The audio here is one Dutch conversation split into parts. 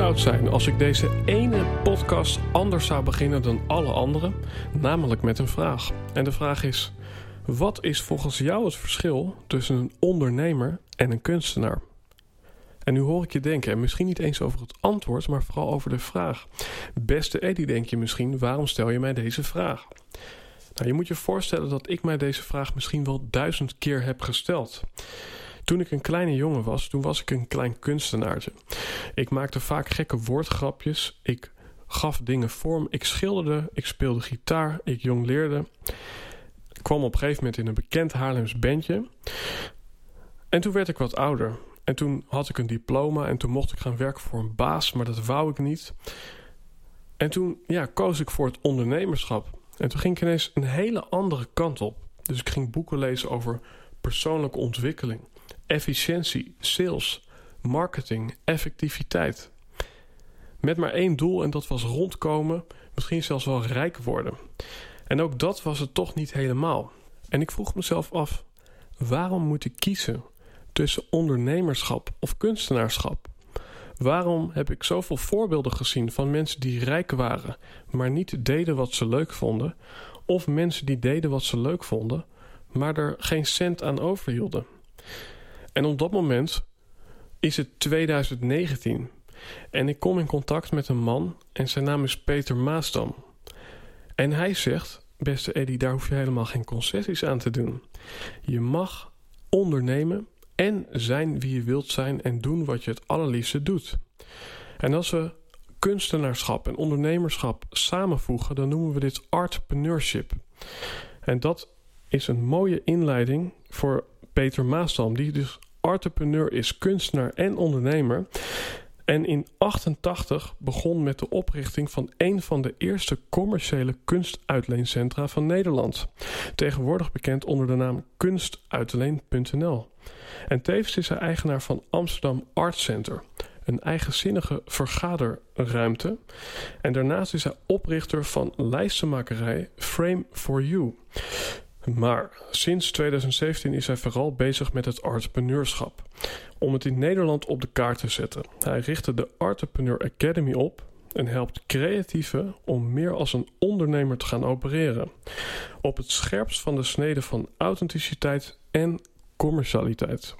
Zou zijn als ik deze ene podcast anders zou beginnen dan alle andere? Namelijk met een vraag. En de vraag is: wat is volgens jou het verschil tussen een ondernemer en een kunstenaar? En nu hoor ik je denken, en misschien niet eens over het antwoord, maar vooral over de vraag. Beste Eddie, denk je misschien, waarom stel je mij deze vraag? Nou, je moet je voorstellen dat ik mij deze vraag misschien wel duizend keer heb gesteld. Toen ik een kleine jongen was, toen was ik een klein kunstenaartje. Ik maakte vaak gekke woordgrapjes. Ik gaf dingen vorm. Ik schilderde. Ik speelde gitaar. Ik jongleerde. Ik kwam op een gegeven moment in een bekend Haarlems bandje. En toen werd ik wat ouder. En toen had ik een diploma en toen mocht ik gaan werken voor een baas, maar dat wou ik niet. En toen ja, koos ik voor het ondernemerschap. En toen ging ik ineens een hele andere kant op. Dus ik ging boeken lezen over persoonlijke ontwikkeling efficiëntie, sales, marketing, effectiviteit. Met maar één doel en dat was rondkomen, misschien zelfs wel rijk worden. En ook dat was het toch niet helemaal. En ik vroeg mezelf af: waarom moet ik kiezen tussen ondernemerschap of kunstenaarschap? Waarom heb ik zoveel voorbeelden gezien van mensen die rijk waren, maar niet deden wat ze leuk vonden, of mensen die deden wat ze leuk vonden, maar er geen cent aan overhielden? En op dat moment is het 2019. En ik kom in contact met een man en zijn naam is Peter Maasdam. En hij zegt, beste Eddie, daar hoef je helemaal geen concessies aan te doen. Je mag ondernemen en zijn wie je wilt zijn en doen wat je het allerliefste doet. En als we kunstenaarschap en ondernemerschap samenvoegen, dan noemen we dit entrepreneurship. En dat is een mooie inleiding voor Peter Maasdam, die dus entrepreneur is, kunstenaar en ondernemer. En in 88 begon met de oprichting van een van de eerste commerciële kunstuitleencentra van Nederland. Tegenwoordig bekend onder de naam kunstuitleen.nl. En tevens is hij eigenaar van Amsterdam Art Center, een eigenzinnige vergaderruimte. En daarnaast is hij oprichter van lijstenmakerij Frame for You. Maar sinds 2017 is hij vooral bezig met het entrepreneurschap. Om het in Nederland op de kaart te zetten. Hij richtte de Entrepreneur Academy op en helpt creatieven om meer als een ondernemer te gaan opereren. Op het scherpst van de snede van authenticiteit en commercialiteit.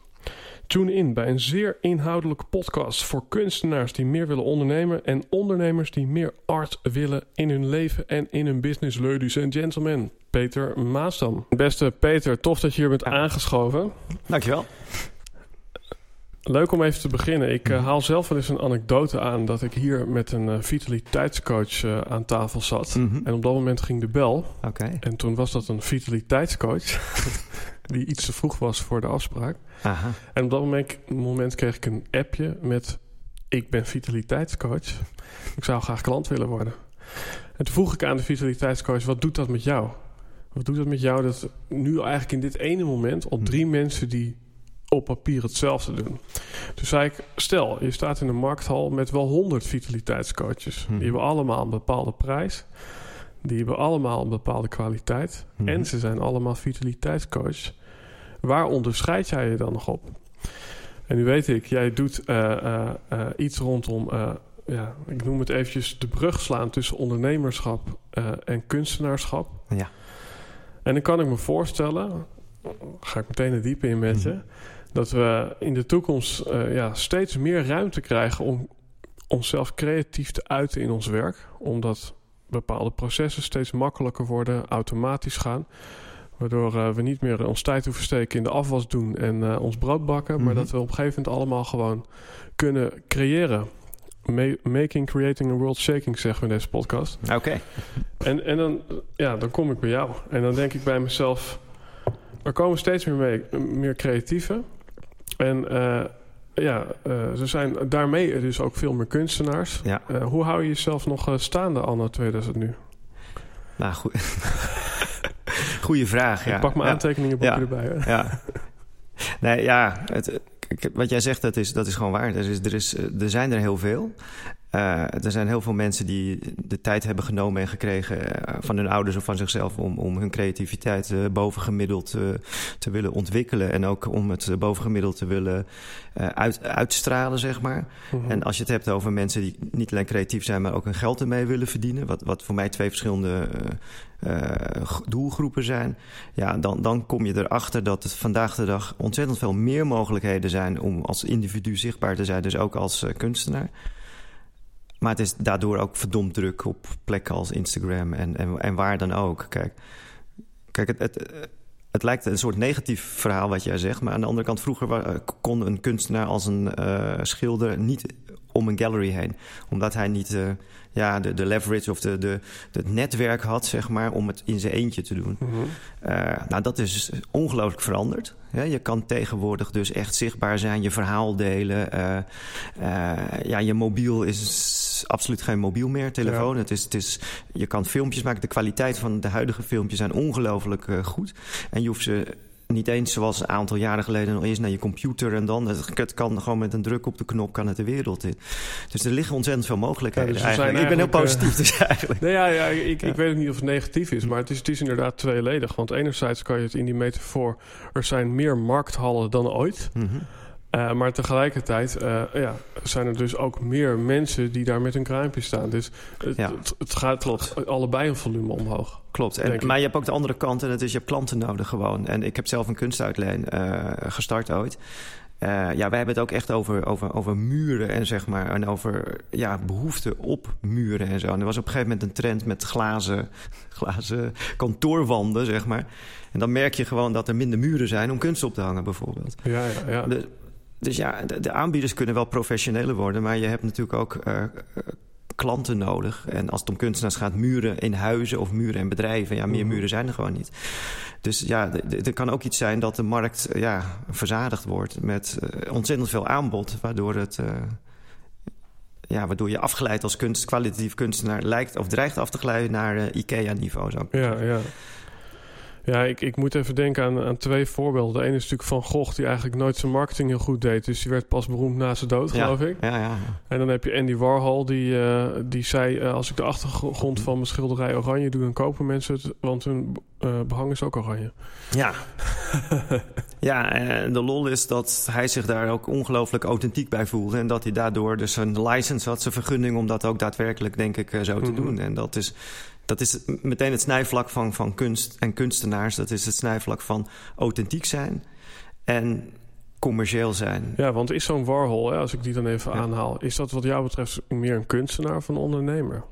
Tune in bij een zeer inhoudelijke podcast voor kunstenaars die meer willen ondernemen en ondernemers die meer art willen in hun leven en in hun business, ladies and gentlemen. Peter Maasdam. Beste Peter, tof dat je hier bent aangeschoven. Dankjewel. Leuk om even te beginnen. Ik uh, haal zelf wel eens een anekdote aan dat ik hier met een uh, vitaliteitscoach uh, aan tafel zat. Mm -hmm. En op dat moment ging de bel. Okay. En toen was dat een vitaliteitscoach die iets te vroeg was voor de afspraak. Aha. En op dat moment, moment kreeg ik een appje met: Ik ben vitaliteitscoach. Ik zou graag klant willen worden. En toen vroeg ik aan de vitaliteitscoach: Wat doet dat met jou? Wat doet dat met jou dat nu eigenlijk in dit ene moment al drie mensen die op papier hetzelfde doen? Toen zei ik, stel, je staat in een markthal met wel honderd vitaliteitscoaches. Die hebben allemaal een bepaalde prijs. Die hebben allemaal een bepaalde kwaliteit. En ze zijn allemaal vitaliteitscoach. Waar onderscheid jij je dan nog op? En nu weet ik, jij doet uh, uh, uh, iets rondom ja, ik noem het eventjes de brug slaan tussen ondernemerschap en kunstenaarschap. Ja. En dan kan ik me voorstellen, ga ik meteen er diep in met je, dat we in de toekomst ja, steeds meer ruimte krijgen om onszelf creatief te uiten in ons werk, omdat bepaalde processen steeds makkelijker worden, automatisch gaan. Waardoor uh, we niet meer ons tijd hoeven steken in de afwas doen en uh, ons brood bakken. Maar Mhm. dat we op een gegeven moment allemaal gewoon kunnen creëren. Ma- making, creating a world shaking, zeggen we in deze podcast. Oké. En, en dan, ja, dan kom ik bij jou. En dan denk ik bij mezelf... Er komen steeds meer, mee, meer creatieven. En eh, ja, eh, er zijn daarmee dus ook veel meer kunstenaars. Ja. Eh, hoe hou je jezelf nog eh, staande anno 2000 nu? Nou, goed. Goeie vraag, ja. Ik pak mijn ja. aantekeningenboekje Ja. erbij. Ja. Nee, ja. Het, wat jij zegt, dat is, dat is gewoon waar. Er, is, er, is, er zijn er heel veel. Eh, er zijn heel veel mensen die de tijd hebben genomen en gekregen eh, van hun ouders of van zichzelf om, om hun creativiteit eh, bovengemiddeld eh, te willen ontwikkelen. En ook om het eh, bovengemiddeld te willen eh, uit, uitstralen, zeg maar. Mhm. En als je het hebt over mensen die niet alleen creatief zijn, maar ook hun geld ermee willen verdienen, wat, wat voor mij twee verschillende eh, eh, doelgroepen zijn, ja, dan, dan kom je erachter dat het vandaag de dag ontzettend veel meer mogelijkheden zijn om als individu zichtbaar te zijn, dus ook als eh, kunstenaar. Maar het is daardoor ook verdomd druk op plekken als Instagram en, en, en waar dan ook. Kijk, kijk het, het, het lijkt een soort negatief verhaal wat jij zegt. Maar aan de andere kant, vroeger eh, kon een kunstenaar als een eh, schilder niet om een gallery heen. Omdat hij niet eh, ja, de, de leverage of de, de, het netwerk had, zeg maar, om het in zijn eentje te doen. Mhm. Eh, nou, dat is ongelooflijk veranderd. Ja, je kan tegenwoordig dus echt zichtbaar zijn, je verhaal delen. eh, ja, je mobiel is absoluut geen mobiel meer, telefoon. Het is, het is, je kan filmpjes maken. De kwaliteit van de huidige filmpjes zijn ongelooflijk goed. En je hoeft ze niet eens zoals een aantal jaren geleden nog eerst naar je computer en dan. Het, kan gewoon met een druk op de knop kan het de wereld in. Dus er liggen ontzettend veel mogelijkheden. Ja, dus eigenlijk. Ik ben heel eigenlijk, positief dus eigenlijk. Nee, ja, ja, ik, Ja. ik weet ook niet of het negatief is, maar het is, het is inderdaad tweeledig. Want enerzijds kan je het in die metafoor... er zijn meer markthallen dan ooit. Mhm. Eh, maar tegelijkertijd eh, ja, zijn er dus ook meer mensen die daar met hun kruimpje staan. Dus het, Ja. het, het gaat Klopt. allebei een volume omhoog. Klopt. En, maar je hebt ook de andere kant en dat is je hebt klanten nodig gewoon. En ik heb zelf een kunstuitleen eh, gestart ooit. Ja, wij hebben het ook echt over, over, over muren en zeg maar. En over ja, behoefte op muren en zo. En er was op een gegeven moment een trend met glazen, glazen kantoorwanden, zeg maar. En dan merk je gewoon dat er minder muren zijn om kunst op te hangen, bijvoorbeeld. Ja, ja, ja. Dus ja, de, de aanbieders kunnen wel professioneler worden, maar je hebt natuurlijk ook eh, klanten nodig. En als het om kunstenaars gaat, muren in huizen of muren in bedrijven. Ja, meer Mhm. muren zijn er gewoon niet. Dus ja, er kan ook iets zijn dat de markt eh, ja, verzadigd wordt met eh, ontzettend veel aanbod, waardoor het. ja, waardoor je afgeleid als kunst, kwalitatief kunstenaar lijkt of dreigt af te glijden naar IKEA-niveau. Ja, ja. Ja, ik, ik moet even denken aan, aan twee voorbeelden. De ene is natuurlijk Van Gogh, die eigenlijk nooit zijn marketing heel goed deed. Dus die werd pas beroemd na zijn dood, Ja. geloof ik. Ja, ja. En dan heb je Andy Warhol, die, eh, die zei... eh, als ik de achtergrond van mijn schilderij oranje doe... dan kopen mensen het, want hun eh, behang is ook oranje. Ja. ja, en de lol is dat hij zich daar ook ongelooflijk authentiek bij voelde. En dat hij daardoor dus een license had, zijn vergunning... om dat ook daadwerkelijk, denk ik, zo te Mhm. doen. En dat is, dat is meteen het snijvlak van, van kunst en kunstenaars. Dat is het snijvlak van authentiek zijn en commercieel zijn. Ja, want is zo'n Warhol, hè, als ik die dan even Ja. aanhaal... is dat wat jou betreft meer een kunstenaar of een ondernemer?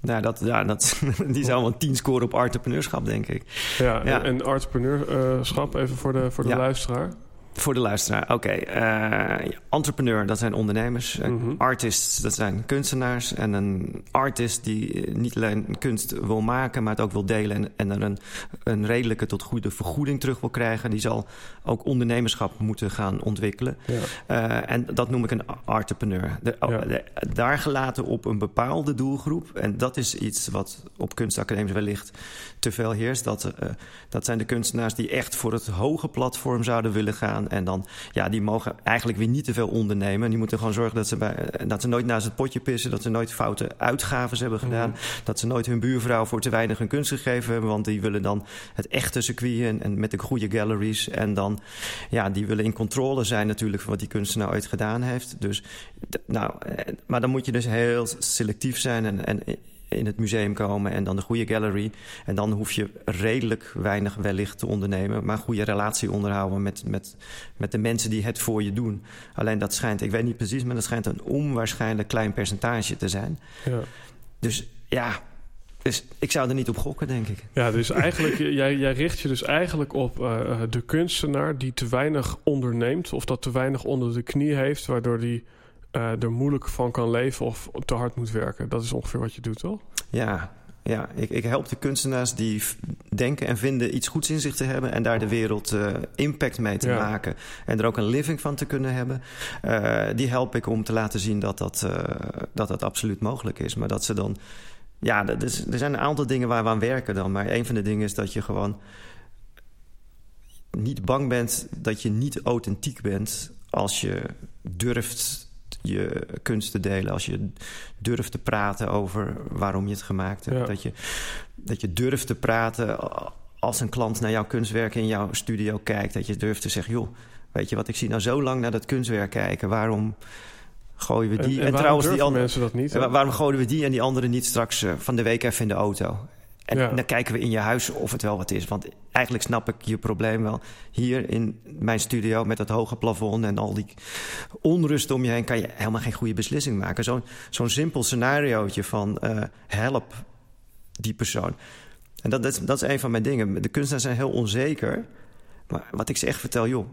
Nou, dat, ja, dat, die zou wel tien scoren op entrepreneurschap, denk ik. Ja, Ja. en, en entrepreneurschap, even voor de, voor de Ja. luisteraar. Voor de luisteraar, oké. eh, entrepreneur, dat zijn ondernemers. Mhm. Artists, dat zijn kunstenaars. En een artist die eh, niet alleen kunst wil maken, maar het ook wil delen... en, en er een, een redelijke tot goede vergoeding terug wil krijgen... die zal ook ondernemerschap moeten gaan ontwikkelen. Ja. En dat noem ik een entrepreneur. De, Ja. de- daar gelaten op een bepaalde doelgroep. En dat is iets wat op kunstacademies wellicht te veel heerst. Dat, dat zijn de kunstenaars die echt voor het hoge platform zouden willen gaan. En dan, ja, die mogen eigenlijk weer niet te veel ondernemen. Die moeten gewoon zorgen dat ze, bij, dat ze nooit naast het potje pissen. Dat ze nooit foute uitgaves hebben gedaan. Mhm. Dat ze nooit hun buurvrouw voor te weinig hun kunst gegeven hebben. Want die willen dan het echte circuit en, en met de goede galleries. En dan, ja, die willen in controle zijn natuurlijk van wat die kunstenaar ooit gedaan heeft. Dus, nou, eh, maar dan moet je dus heel selectief zijn. En, en in het museum komen en dan de goede gallery. En dan hoef je redelijk weinig wellicht te ondernemen, maar een goede relatie onderhouden met, met, met de mensen die het voor je doen. Alleen dat schijnt, ik weet niet precies, maar dat schijnt een onwaarschijnlijk klein percentage te zijn. Ja. Dus ja, dus ik zou er niet op gokken, denk ik. Ja, dus eigenlijk, jij, jij richt je dus eigenlijk op uh, de kunstenaar die te weinig onderneemt of dat te weinig onder de knie heeft, waardoor die uh, er moeilijk van kan leven of te hard moet werken. Dat is ongeveer wat je doet, toch? Ja, ja, ik, ik, help de kunstenaars die denken en vinden iets goeds in zich te hebben en daar de wereld uh, impact mee te maken en er ook een living van te kunnen hebben. Uh, die help ik om te laten zien dat dat, uh, dat dat absoluut mogelijk is. Maar dat ze dan. Ja, er zijn een aantal dingen waar we aan werken dan. Maar een van de dingen is dat je gewoon niet bang bent dat je niet authentiek bent als je durft je kunst te delen, als je durft te praten over waarom je het gemaakt hebt. Dat, je, dat je durft te praten als een klant naar jouw kunstwerk in jouw studio kijkt. Dat je durft te zeggen, joh, weet je wat, ik zie nou zo lang naar dat kunstwerk kijken. Waarom gooien we die? En, trouwens, die andere mensen dat niet? Waarom gooien we die en die andere niet straks uh, van de week even in de auto? En dan kijken we in je huis of het wel wat is. Want eigenlijk snap ik je probleem wel. Hier in mijn studio met dat hoge plafond en al die onrust om je heen... kan je helemaal geen goede beslissing maken. Zo'n zo'n simpel scenariootje van uh, help die persoon. En dat, dat, is, dat is een van mijn dingen. De kunstenaars zijn heel onzeker. Maar wat ik ze echt vertel, joh,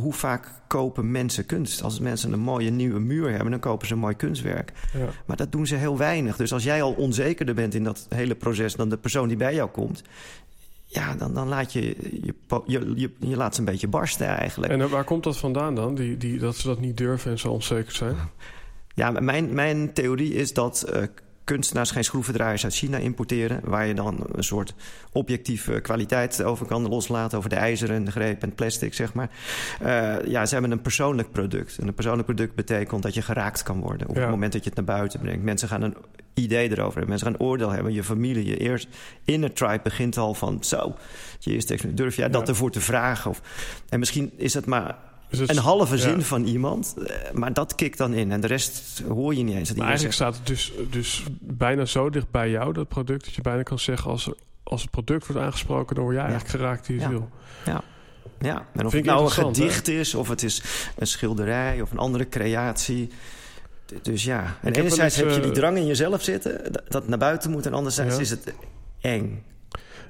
hoe vaak kopen mensen kunst? Als mensen een mooie nieuwe muur hebben, dan kopen ze een mooi kunstwerk. Ja. Maar dat doen ze heel weinig. Dus als jij al onzekerder bent in dat hele proces dan de persoon die bij jou komt, ja, dan, dan laat je je, je, je, je laat ze een beetje barsten eigenlijk. En waar komt dat vandaan dan? Die, die, dat ze dat niet durven en zo onzeker zijn? Ja, mijn, mijn theorie is dat uh, kunstenaars geen schroevendraaiers uit China importeren. Waar je dan een soort objectieve kwaliteit over kan loslaten. Over de ijzeren, de greep en het plastic, zeg maar. Uh, ja, ze hebben een persoonlijk product. En een persoonlijk product betekent dat je geraakt kan worden. Op ja. het moment dat je het naar buiten brengt. Mensen gaan een idee erover hebben. Mensen gaan een oordeel hebben. Je familie, je eerst inner tribe begint al van... zo, je eerst durf jij dat ervoor te vragen? Of, en misschien is het maar dus een halve zin van iemand. Eh, maar dat kikt dan in. En de rest hoor je niet eens. Maar eigenlijk staat het dus, dus bijna zo dicht bij jou, dat product... dat je bijna kan zeggen, als, als het product wordt aangesproken... dan word jij eigenlijk geraakt in je ziel. Ja. Ja, en of het nou een gedicht is, of het is een schilderij... of een andere creatie... Dus ja, en enerzijds heb je die eh, drang in jezelf zitten... dat naar buiten moet... en anderzijds is het eng.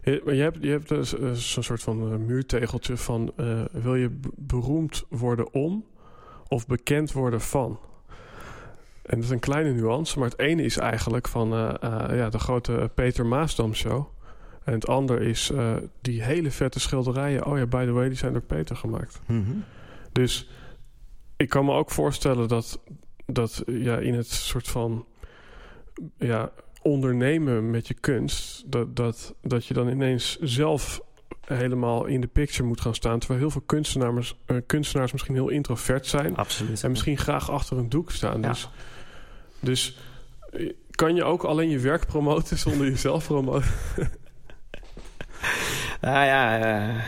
Je, je hebt, je hebt dus, zo'n soort van muurtegeltje van... Uh, wil je beroemd worden om of bekend worden van? En dat is een kleine nuance, maar het ene is eigenlijk van ja, de grote Peter Maasdam show. En het andere is die hele vette schilderijen. Oh ja, by the way, die zijn door Peter gemaakt. Mm -hmm. Dus ik kan me ook voorstellen dat, dat ja, in het soort van... Ja, ondernemen met je kunst, dat, dat, dat je dan ineens zelf helemaal in de picture moet gaan staan. Terwijl heel veel kunstenaars, uh, kunstenaars misschien heel introvert zijn. Absoluut. En misschien graag achter een doek staan. Ja. Dus, dus eh, kan je ook alleen je werk promoten zonder jezelf promoten? nou ja, uh,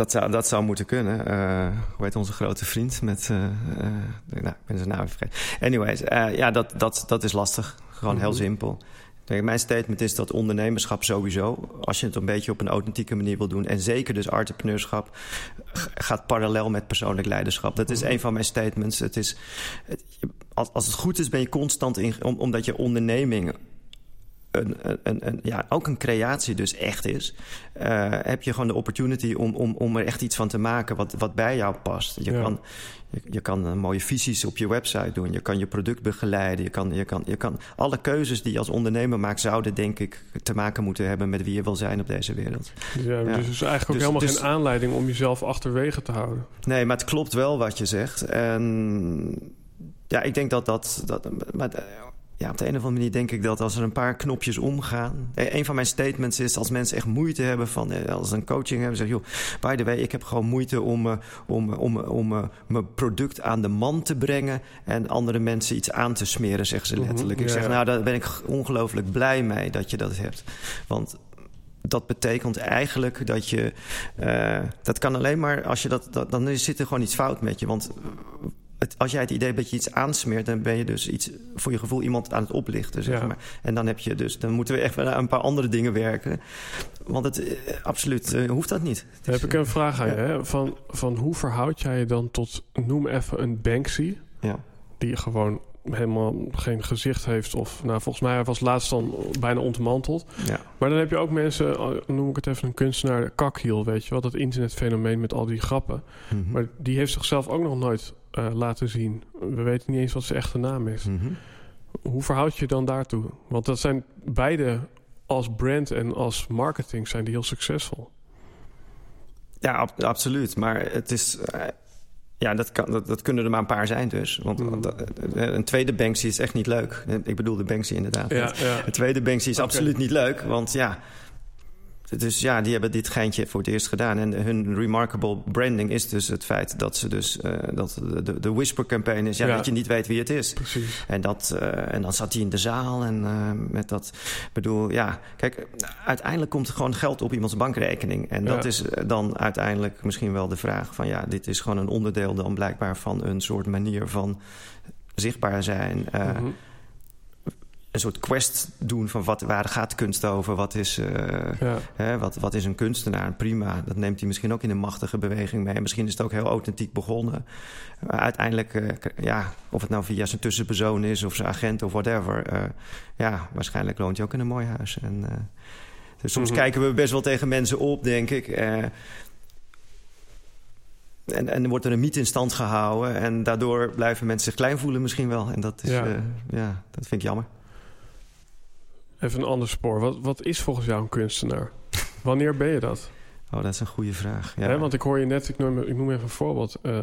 dat zou, dat zou moeten kunnen. Uh, hoe heet onze grote vriend met... Uh, uh, nou, ik ben zijn naam vergeten. Anyways, ja, dat, dat, dat is lastig. Gewoon heel mhm. simpel. Kijk, mijn statement is dat ondernemerschap sowieso... als je het een beetje op een authentieke manier wil doen... en zeker dus entrepreneurschap... gaat parallel met persoonlijk leiderschap. Dat is mhm. een van mijn statements. Het is, als, als het goed is, ben je constant in... omdat je onderneming een, een, een, ja, ook een creatie dus echt is, uh, heb je gewoon de opportunity om, om, om er echt iets van te maken wat, wat bij jou past. Je, ja. kan, je, je, kan uh, mooie visies op je website doen, je kan je product begeleiden, je kan, je, kan, je kan alle keuzes die je als ondernemer maakt, zouden denk ik te maken moeten hebben met wie je wil zijn op deze wereld. Ja, ja. Dus het is eigenlijk ook dus, helemaal dus, geen aanleiding om jezelf achterwege te houden. Nee, maar het klopt wel wat je zegt. En ja, ik denk dat dat. dat maar, ja, op de een of andere manier denk ik dat als er een paar knopjes omgaan. Eh, een van mijn statements is als mensen echt moeite hebben van eh, als ze een coaching hebben, zeg joh, by the way, ik heb gewoon moeite om, uh, om, om, om mijn product aan de man te brengen en andere mensen iets aan te smeren, zeggen ze mhm, letterlijk. Ik zeg, nou, daar ben ik ongelooflijk blij mee dat je dat hebt. Want dat betekent eigenlijk dat je. Uh, dat kan alleen maar als je dat, dat. Dan zit er gewoon iets fout met je. Want het, als jij het idee dat je iets aansmeert, dan ben je dus iets voor je gevoel iemand aan het oplichten. Zeg Ja. maar. En dan heb je dus, dan moeten we echt wel aan een paar andere dingen werken. Want het eh, absoluut eh, hoeft dat niet. Dan heb ik een vraag aan je. Hè? Van, van hoe verhoud jij je dan tot, noem even een Banksy... ja. die gewoon helemaal geen gezicht heeft... of nou, volgens mij was laatst dan bijna ontmanteld. Ja. Maar dan heb je ook mensen, eh, noem ik het even een kunstenaar... kakhiel, weet je wel, dat internetfenomeen met al die grappen. Mhm. Maar die heeft zichzelf ook nog nooit eh, laten zien. We weten niet eens wat zijn echte naam is. Mhm. Hoe verhoud je dan daartoe? Want dat zijn beide als brand en als marketing zijn die heel succesvol. Ja, ab- absoluut. Maar het is. eh, ja, dat, kan, dat, dat kunnen er maar een paar zijn dus. Want Mm. dat- eh, een tweede Banksy is echt niet leuk. Ik bedoel de Banksy inderdaad. Ja, ja. Een tweede Banksy is absoluut niet leuk. Want ja... Dus ja, die hebben dit geintje voor het eerst gedaan. En hun remarkable branding is dus het feit dat ze dus... eh, dat de, de, whisper campaign is. Ja, Ja. dat je niet weet wie het is. Precies. En, dat, eh, en dan zat hij in de zaal en eh, met dat... Ik bedoel, ja, kijk, uiteindelijk komt er gewoon geld op iemands bankrekening. En dat Ja. is dan uiteindelijk misschien wel de vraag van... ja, dit is gewoon een onderdeel dan blijkbaar van een soort manier van zichtbaar zijn. Mhm. Een soort quest doen van wat, waar gaat kunst over? Wat is, eh, Ja. hè, wat, wat is een kunstenaar? Prima, dat neemt hij misschien ook in een machtige beweging mee. Misschien is het ook heel authentiek begonnen. Maar uiteindelijk, eh, ja, of het nou via zijn tussenpersoon is... of zijn agent of whatever... eh, ja, waarschijnlijk loont hij ook in een mooi huis. En, dus soms Mhm. kijken we best wel tegen mensen op, denk ik... en, en wordt er een mythe in stand gehouden. En daardoor blijven mensen zich klein voelen misschien wel. En dat, is, ja, dat vind ik jammer. Even een ander spoor. Wat, wat is volgens jou een kunstenaar? Wanneer ben je dat? Oh, dat is een goede vraag. Ja. Want ik hoor je net, ik noem, ik noem even een voorbeeld. Eh,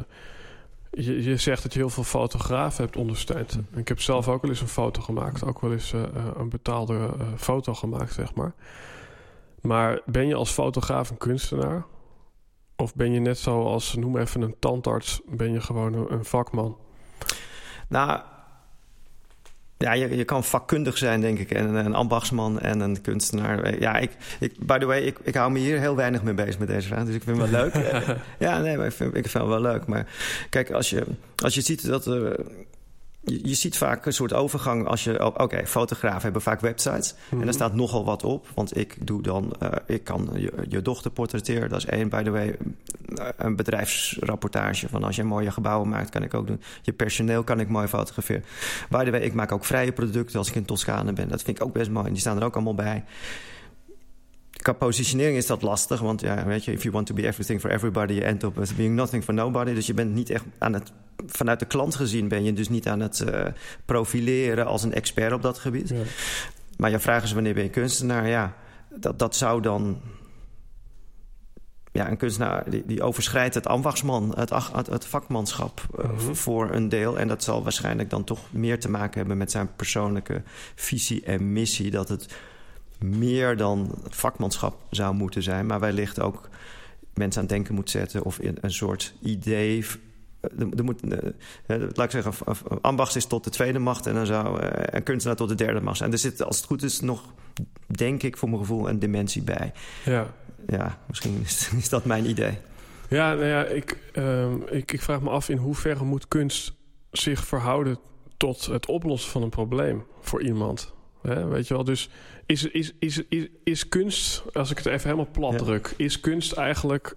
je, je zegt dat je heel veel fotografen hebt ondersteund. Hm. Ik heb zelf ook wel eens een foto gemaakt. Ook wel eens eh, eh, een betaalde foto gemaakt, zeg maar. Maar ben je als fotograaf een kunstenaar? Of ben je net zoals, noem even een tandarts... ben je gewoon een, een vakman? Nou, ja, je, je kan vakkundig zijn, denk ik. En een ambachtsman en een kunstenaar. Ja, ik, ik, by the way, ik, ik hou me hier heel weinig mee bezig met deze vraag. Dus ik vind het wel leuk. ja, nee, maar ik vind, ik vind het wel leuk. Maar kijk, als je, als je ziet dat... er je, je ziet vaak een soort overgang als je... Oké, fotografen hebben vaak websites. En Mhm. daar staat nogal wat op. Want ik doe dan... eh, ik kan je, je dochter portretteren. Dat is één, by the way, eh, een bedrijfsrapportage. Van als je mooie gebouwen maakt, kan ik ook doen. Je personeel kan ik mooi fotograferen. By the way, ik maak ook vrije producten als ik in Toscane ben. Dat vind ik ook best mooi. En die staan er ook allemaal bij. Qua positionering is dat lastig. Want ja, weet je, if you want to be everything for everybody... you end up with being nothing for nobody. Dus je bent niet echt aan het... Vanuit de klant gezien ben je dus niet aan het eh, profileren... als een expert op dat gebied. Ja. Maar je vraag is wanneer ben je kunstenaar? Ja, dat, dat zou dan... Ja, een kunstenaar die, die overschrijdt het ambachtsman, het, het, het vakmanschap eh, Mhm. voor een deel. En dat zal waarschijnlijk dan toch meer te maken hebben met zijn persoonlijke visie en missie. Dat het meer dan vakmanschap zou moeten zijn, maar wellicht ook mensen aan het denken moet zetten of in een soort idee. Er, er moet, eh, eh, laat ik zeggen, ambacht is tot de tweede macht en dan zou eh, een kunstenaar tot de derde macht zijn. Er zit, als het goed is, nog, denk ik, voor mijn gevoel een dimensie bij. ja. Ja, misschien is, is dat mijn idee. Ja, nou ja, ik, ehm, ik, ik vraag me af in hoeverre moet kunst zich verhouden tot het oplossen van een probleem voor iemand. Hè, weet je wel, dus is, is, is, is, is kunst, als ik het even helemaal plat Ja. druk, is kunst eigenlijk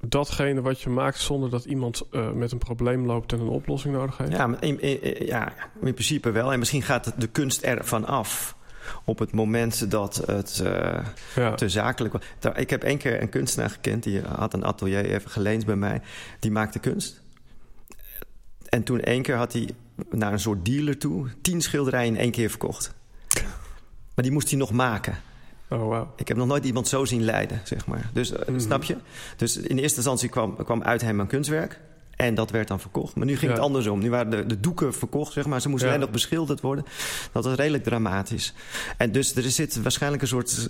datgene wat je maakt zonder dat iemand eh, met een probleem loopt en een oplossing nodig heeft? Ja, in, in- ja, in principe wel. En misschien gaat de kunst ervan af op het moment dat het eh, Ja. te zakelijk was. Ik heb één keer een kunstenaar gekend, die had een atelier even geleend bij mij. Die maakte kunst. En toen één keer had hij naar een soort dealer toe tien schilderijen in één keer verkocht. Maar die moest hij nog maken. Oh, wauw. Ik heb nog nooit iemand zo zien lijden, zeg maar. Dus eh, Mhm. snap je? Dus in eerste instantie kwam, kwam uit hem een kunstwerk. En dat werd dan verkocht. Maar nu ging Ja. het andersom. Nu waren de, de doeken verkocht, zeg maar. Ze moesten Ja. alleen nog beschilderd worden. Dat was redelijk dramatisch. En dus er zit waarschijnlijk een soort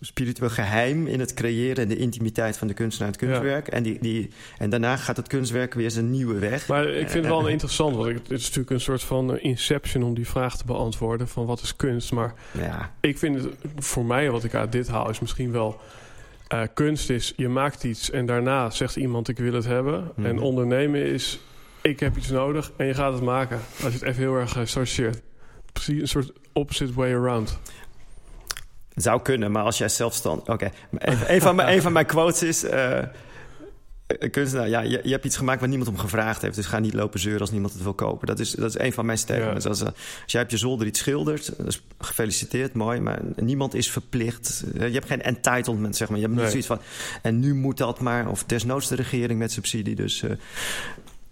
spiritueel geheim... in het creëren en de intimiteit van de kunstenaar en het kunstwerk. En, die, die, en daarna gaat het kunstwerk weer zijn nieuwe weg. Maar ik vind het wel Eh, interessant, want het is natuurlijk een soort van eh, inception om die vraag te beantwoorden van wat is kunst. Maar Ja, ik vind het voor mij, wat ik uit dit haal, is misschien wel. Eh, kunst is, je maakt iets en daarna zegt iemand ik wil het hebben. Mhm. En ondernemen is ik heb iets nodig en je gaat het maken. Als je het even heel erg associeert. Precies een soort opposite way around. Zou kunnen, maar als jij zelfstandig... Oké, een, van mijn, een van mijn quotes is... Uh, kunstenaar, ja, je, je, hebt iets gemaakt waar niemand om gevraagd heeft. Dus ga niet lopen zeuren als niemand het wil kopen. Dat is, dat is een van mijn statements. Als, uh, als jij op je zolder iets schildert, dus gefeliciteerd, mooi. Maar niemand is verplicht. je hebt geen entitlement, zeg maar. Je hebt niet zoiets van... En nu moet dat maar. Of desnoods de regering met subsidie. Dus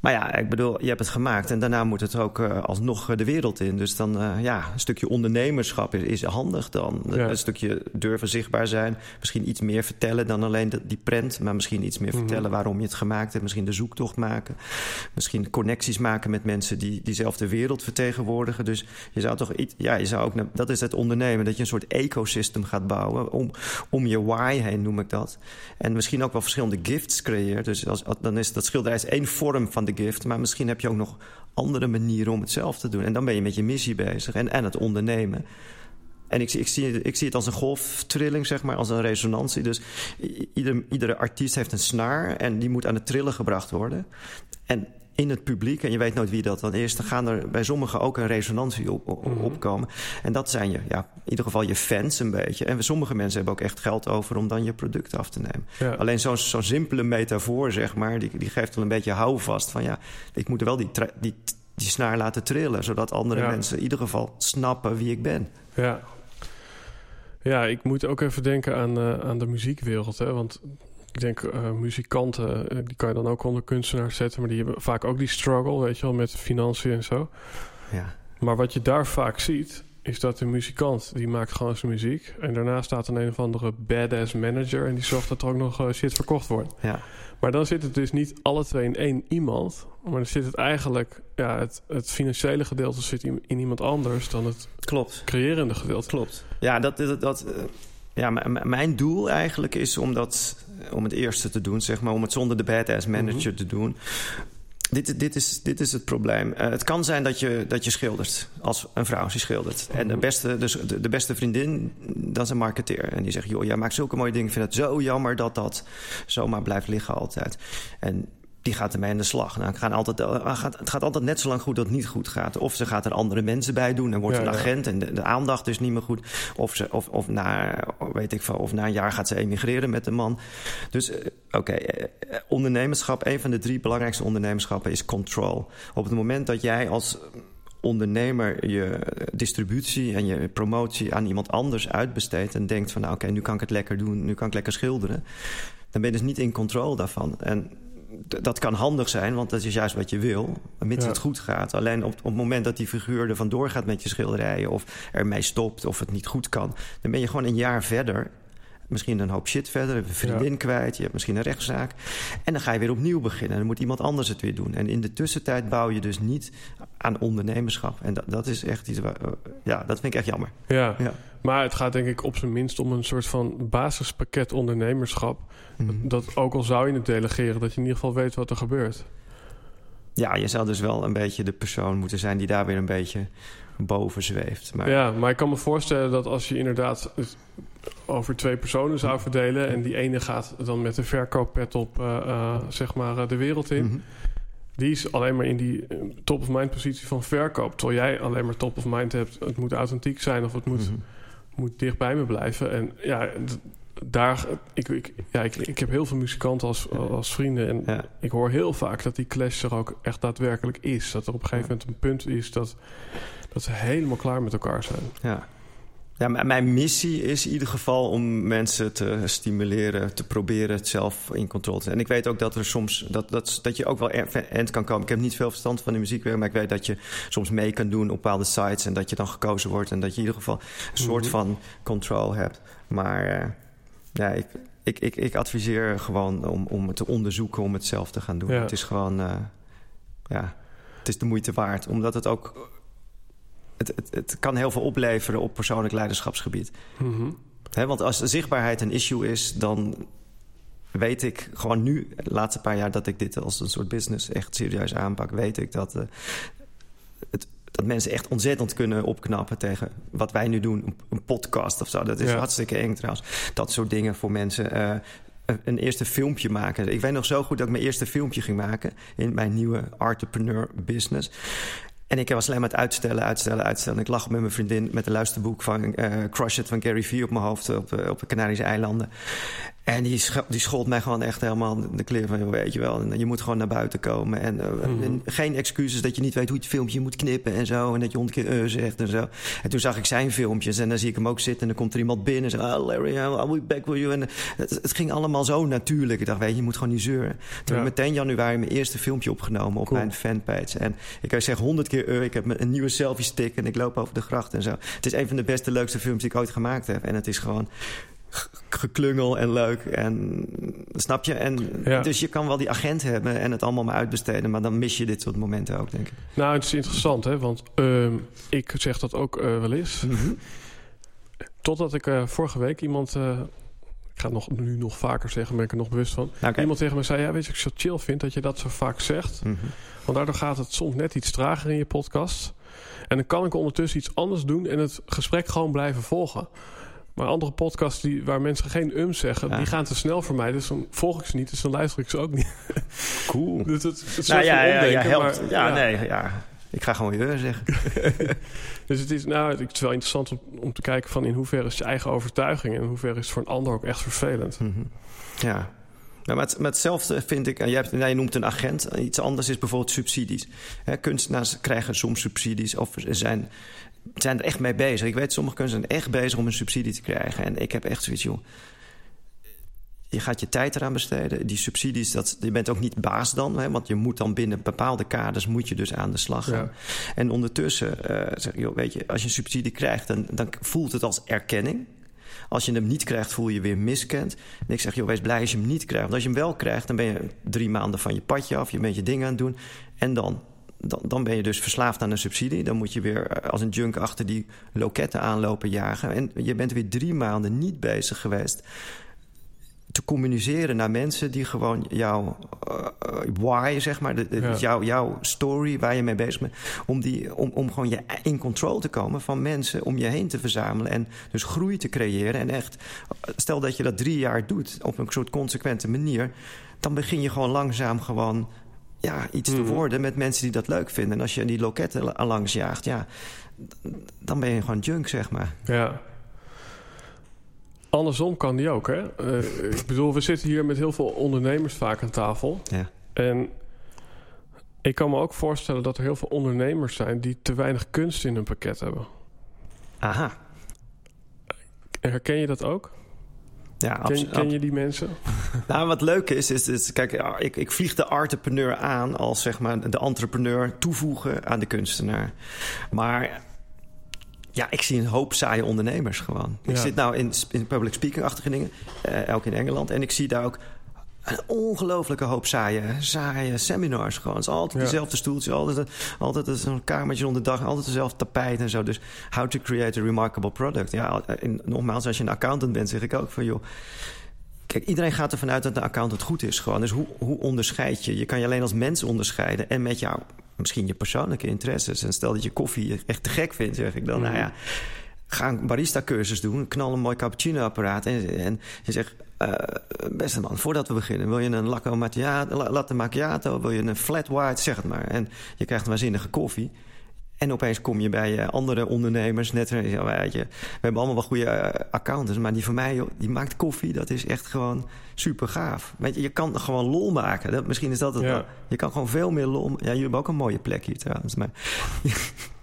maar ja, ik bedoel, je hebt het gemaakt en daarna moet het ook uh, alsnog de wereld in. Dus dan, uh, ja, een stukje ondernemerschap is, is handig dan. Ja. Een stukje durven zichtbaar zijn. Misschien iets meer vertellen dan alleen de, die prent. Maar misschien iets meer mm -hmm. vertellen waarom je het gemaakt hebt. Misschien de zoektocht maken. Misschien connecties maken met mensen die diezelfde wereld vertegenwoordigen. Dus je zou toch iets, ja, je zou ook, dat is het ondernemen. Dat je een soort ecosystem gaat bouwen. Om, om je why heen noem ik dat. En misschien ook wel verschillende gifts creëert. Dus als, dan is dat schilderij is één vorm van de gift. Maar misschien heb je ook nog andere manieren om het zelf te doen. En dan ben je met je missie bezig en, en het ondernemen. En ik, ik, zie, ik zie het als een golftrilling, zeg maar, als een resonantie. Dus ieder, iedere artiest heeft een snaar en die moet aan het trillen gebracht worden. En in het publiek, en je weet nooit wie dat dan is, dan gaan er bij sommigen ook een resonantie op, op, Mhm. opkomen. En dat zijn je, ja, in ieder geval je fans een beetje. En sommige mensen hebben ook echt geld over om dan je product af te nemen. Ja. Alleen zo'n zo'n simpele metafoor, zeg maar, die, die geeft wel een beetje houvast van ja, ik moet er wel die, die, die snaar laten trillen, zodat andere Ja. mensen in ieder geval snappen wie ik ben. Ja. Ja, ik moet ook even denken aan, eh, aan de muziekwereld. Hè? Want ik denk, eh, muzikanten, eh, die kan je dan ook onder kunstenaars zetten. Maar die hebben vaak ook die struggle, weet je wel, met financiën en zo. Ja, Maar wat je daar vaak ziet, is dat de muzikant, die maakt gewoon zijn muziek. En daarna staat een een of andere badass manager... en die zorgt dat er ook nog eh, shit verkocht wordt. ja, Maar dan zit het dus niet alle twee in één iemand. Maar dan zit het eigenlijk... Ja, het, het financiële gedeelte zit in, in iemand anders... dan het klopt. creërende gedeelte. Klopt. Ja, dat, dat, dat, ja mijn doel eigenlijk is om, dat, om het eerste te doen, zeg maar, om het zonder de badass manager te doen. Dit, dit, is, dit is het probleem. Eh, het kan zijn dat je, dat je schildert, als een vrouw die schildert. En de beste, dus de, de beste vriendin, dat is een marketeer. En die zegt, joh, jij maakt zulke mooie dingen. Ik vind het zo jammer dat dat zomaar blijft liggen altijd. En die gaat ermee aan de slag. Nou, het, gaat altijd, eh, gaat, het gaat altijd net zo lang goed dat het niet goed gaat. Of ze gaat er andere mensen bij doen en wordt Ja, een agent en de, de aandacht is niet meer goed. Of, ze, of, of, na, weet ik veel, of na een jaar gaat ze emigreren met een man. Dus eh, oké, eh, ondernemerschap, een van de drie belangrijkste ondernemerschappen is control. Op het moment dat jij als ondernemer je distributie en je promotie aan iemand anders uitbesteedt en denkt van nou oké, nu kan ik het lekker doen, nu kan ik lekker schilderen, dan ben je dus niet in controle daarvan. En dat kan handig zijn, want dat is juist wat je wil, mits Ja. het goed gaat. Alleen op, op het moment dat die figuur er vandoor gaat met je schilderijen... of ermee stopt of het niet goed kan... dan ben je gewoon een jaar verder. Misschien een hoop shit verder, een vriendin kwijt... je hebt misschien een rechtszaak. En dan ga je weer opnieuw beginnen. En dan moet iemand anders het weer doen. En in de tussentijd bouw je dus niet aan ondernemerschap. En dat, dat is echt iets... Waar, eh, ja, dat vind ik echt jammer. Ja. Ja. maar het gaat denk ik op zijn minst om een soort van basispakket ondernemerschap. Mhm. Dat ook al zou je het delegeren, dat je in ieder geval weet wat er gebeurt. Ja, je zou dus wel een beetje de persoon moeten zijn... die daar weer een beetje boven zweeft. Maar, Ja, maar ik kan me voorstellen dat als je inderdaad het over twee personen zou verdelen... en die ene gaat dan met de verkooppet op eh, eh, zeg maar eh, de wereld in... Mhm. die is alleen maar in die eh, top-of-mind positie van verkoop. Terwijl jij alleen maar top-of-mind hebt... het moet authentiek zijn of het moet, Mhm. moet dicht bij me blijven. En ja, daar, ik, ik, ja ik, ik heb heel veel muzikanten als, als vrienden... en Ja. ik hoor heel vaak dat die clash er ook echt daadwerkelijk is. Dat er op een gegeven moment een punt is dat, dat ze helemaal klaar met elkaar zijn. Ja. Ja, mijn missie is in ieder geval om mensen te stimuleren, te proberen het zelf in controle te zijn. En ik weet ook dat er soms dat, dat, dat je ook wel er- eind kan komen. Ik heb niet veel verstand van de muziekwereld, maar ik weet dat je soms mee kan doen op bepaalde sites en dat je dan gekozen wordt en dat je in ieder geval een soort Mhm. van control hebt. Maar eh, ja, ik, ik, ik, ik adviseer gewoon om, om het te onderzoeken, om het zelf te gaan doen. Ja. Het is gewoon, eh, ja, het is de moeite waard, omdat het ook het, het, het kan heel veel opleveren op persoonlijk leiderschapsgebied. Mhm. Want als zichtbaarheid een issue is, dan weet ik gewoon nu, de laatste paar jaar, dat ik dit als een soort business echt serieus aanpak. Weet ik dat, eh, dat mensen echt ontzettend kunnen opknappen tegen wat wij nu doen. Een, podcast of zo. Dat is Ja. hartstikke eng trouwens. Dat soort dingen voor mensen. eh, een, eerste filmpje maken. Ik weet nog zo goed dat ik mijn eerste filmpje ging maken in mijn nieuwe entrepreneur business. En ik was alleen maar het uitstellen, uitstellen, uitstellen. Ik lag met mijn vriendin met een luisterboek van uh, Crush It van Gary Vee op mijn hoofd op, uh, op de Canarische eilanden. En die, die schold mij gewoon echt helemaal de kleren van, weet je wel. En je moet gewoon naar buiten komen. En, uh, mm. en, geen excuses dat je niet weet hoe je het filmpje moet knippen en zo. En dat je honderd keer uh zegt en zo. En toen zag ik zijn filmpjes en dan zie ik hem ook zitten. En dan komt er iemand binnen en zegt, oh Larry, I'll be back with you. En het, het, ging allemaal zo natuurlijk. Ik dacht, weet je, je moet gewoon niet zeuren. Toen ja. heb ik meteen januari mijn eerste filmpje opgenomen op cool. mijn fanpage. En ik zeggen honderd keer, uh, ik heb een nieuwe selfie stick en ik loop over de gracht en zo. Het is een van de beste, leukste films die ik ooit gemaakt heb. En het is gewoon geklungel en leuk. En snap je? En ja. Dus je kan wel die agent hebben en het allemaal maar uitbesteden. Maar dan mis je dit soort momenten ook, denk ik. Nou, het is interessant, hè? Want uh, ik zeg dat ook uh, wel eens. Mm -hmm. Totdat ik uh, vorige week iemand... eh, ik ga het nog, nu nog vaker zeggen, ben ik er nog bewust van. Okay. Iemand tegen me zei, ja, weet je, ik zo chill vind dat je dat zo vaak zegt. Mm -hmm. Want daardoor gaat het soms net iets trager in je podcast. En dan kan ik ondertussen iets anders doen en het gesprek gewoon blijven volgen. Maar andere podcasts die, waar mensen geen um zeggen, ja. die gaan te snel voor mij. Dus dan volg ik ze niet, dus dan luister ik ze ook niet. Cool. dus het, het nou, ja, ja, ja, helpt. Maar, ja, ja, nee, ja. Ik ga gewoon je zeggen. dus het is, nou, het is wel interessant om, om te kijken van in hoeverre is je eigen overtuiging en in hoeverre is het voor een ander ook echt vervelend. Mm -hmm. Ja. Nou, maar, het, maar hetzelfde vind ik, en jij, hebt, nou, je noemt een agent, iets anders is bijvoorbeeld subsidies. He, kunstenaars krijgen soms subsidies of zijn zijn er echt mee bezig. Ik weet, sommige kunstenaars zijn echt bezig om een subsidie te krijgen. En ik heb echt zoiets, joh. Je gaat je tijd eraan besteden. Die subsidies, dat, je bent ook niet baas dan. Hè, want je moet dan binnen bepaalde kaders moet je dus aan de slag gaan. Ja. En ondertussen uh, zeg joh, weet je, als je een subsidie krijgt, dan, dan voelt het als erkenning. Als je hem niet krijgt, voel je je weer miskend. En ik zeg, joh, wees blij als je hem niet krijgt. Want als je hem wel krijgt, dan ben je drie maanden van je padje af. Je bent je dingen aan het doen. En dan dan, dan, ben je dus verslaafd aan een subsidie. Dan moet je weer als een junk achter die loketten aanlopen jagen. En je bent weer drie maanden niet bezig geweest te communiceren naar mensen die gewoon jouw uh, why, zeg maar, de, de, ja. jouw, jouw story waar je mee bezig bent, om, die, om, om gewoon je in control te komen van mensen om je heen te verzamelen en dus groei te creëren. En echt, stel dat je dat drie jaar doet op een soort consequente manier, dan begin je gewoon langzaam gewoon ja, iets te worden met mensen die dat leuk vinden. En als je die loketten langs jaagt, ja, dan ben je gewoon junk, zeg maar. Ja. Andersom kan die ook, hè? Uh, ik bedoel, we zitten hier met heel veel ondernemers vaak aan tafel. Ja. En ik kan me ook voorstellen dat er heel veel ondernemers zijn... die te weinig kunst in hun pakket hebben. Aha. Herken je dat ook? Ja, ken, ken je die mensen? Nou, wat leuk is, is, is kijk, ik, ik vlieg de entrepreneur aan als zeg maar de entrepreneur toevoegen aan de kunstenaar. Maar ja, ik zie een hoop saaie ondernemers gewoon. Ja. Ik zit nou in, in public speaking-achtige dingen, uh, ook in Engeland, en ik zie daar ook een ongelofelijke hoop saaie, saaie seminars gewoon. Het is altijd ja. dezelfde stoeltjes, altijd, altijd zo'n kamertje onder de dag, altijd dezelfde tapijt en zo. Dus how to create a remarkable product. Ja, en nogmaals, als je een accountant bent, zeg ik ook van joh. Kijk, iedereen gaat ervan uit dat de accountant goed is gewoon. Dus hoe, hoe onderscheid je? Je kan je alleen als mens onderscheiden en met jou misschien je persoonlijke interesses. En stel dat je koffie echt te gek vindt, zeg ik dan. Mm. Nou ja, ga een barista-cursus doen, knal een mooi cappuccino-apparaat en, en je zegt uh, beste man, voordat we beginnen, wil je een latte macchiato, latte macchiato, wil je een flat white, zeg het maar. En je krijgt een waanzinnige koffie. En opeens kom je bij andere ondernemers, net ja, weet je, we hebben allemaal wel goede accountants, maar die van mij, joh, die maakt koffie, dat is echt gewoon super gaaf. Weet je, je kan gewoon lol maken. Dat, misschien is dat het. Ja. Je kan gewoon veel meer lol. Ja, jullie hebben ook een mooie plek hier trouwens, maar.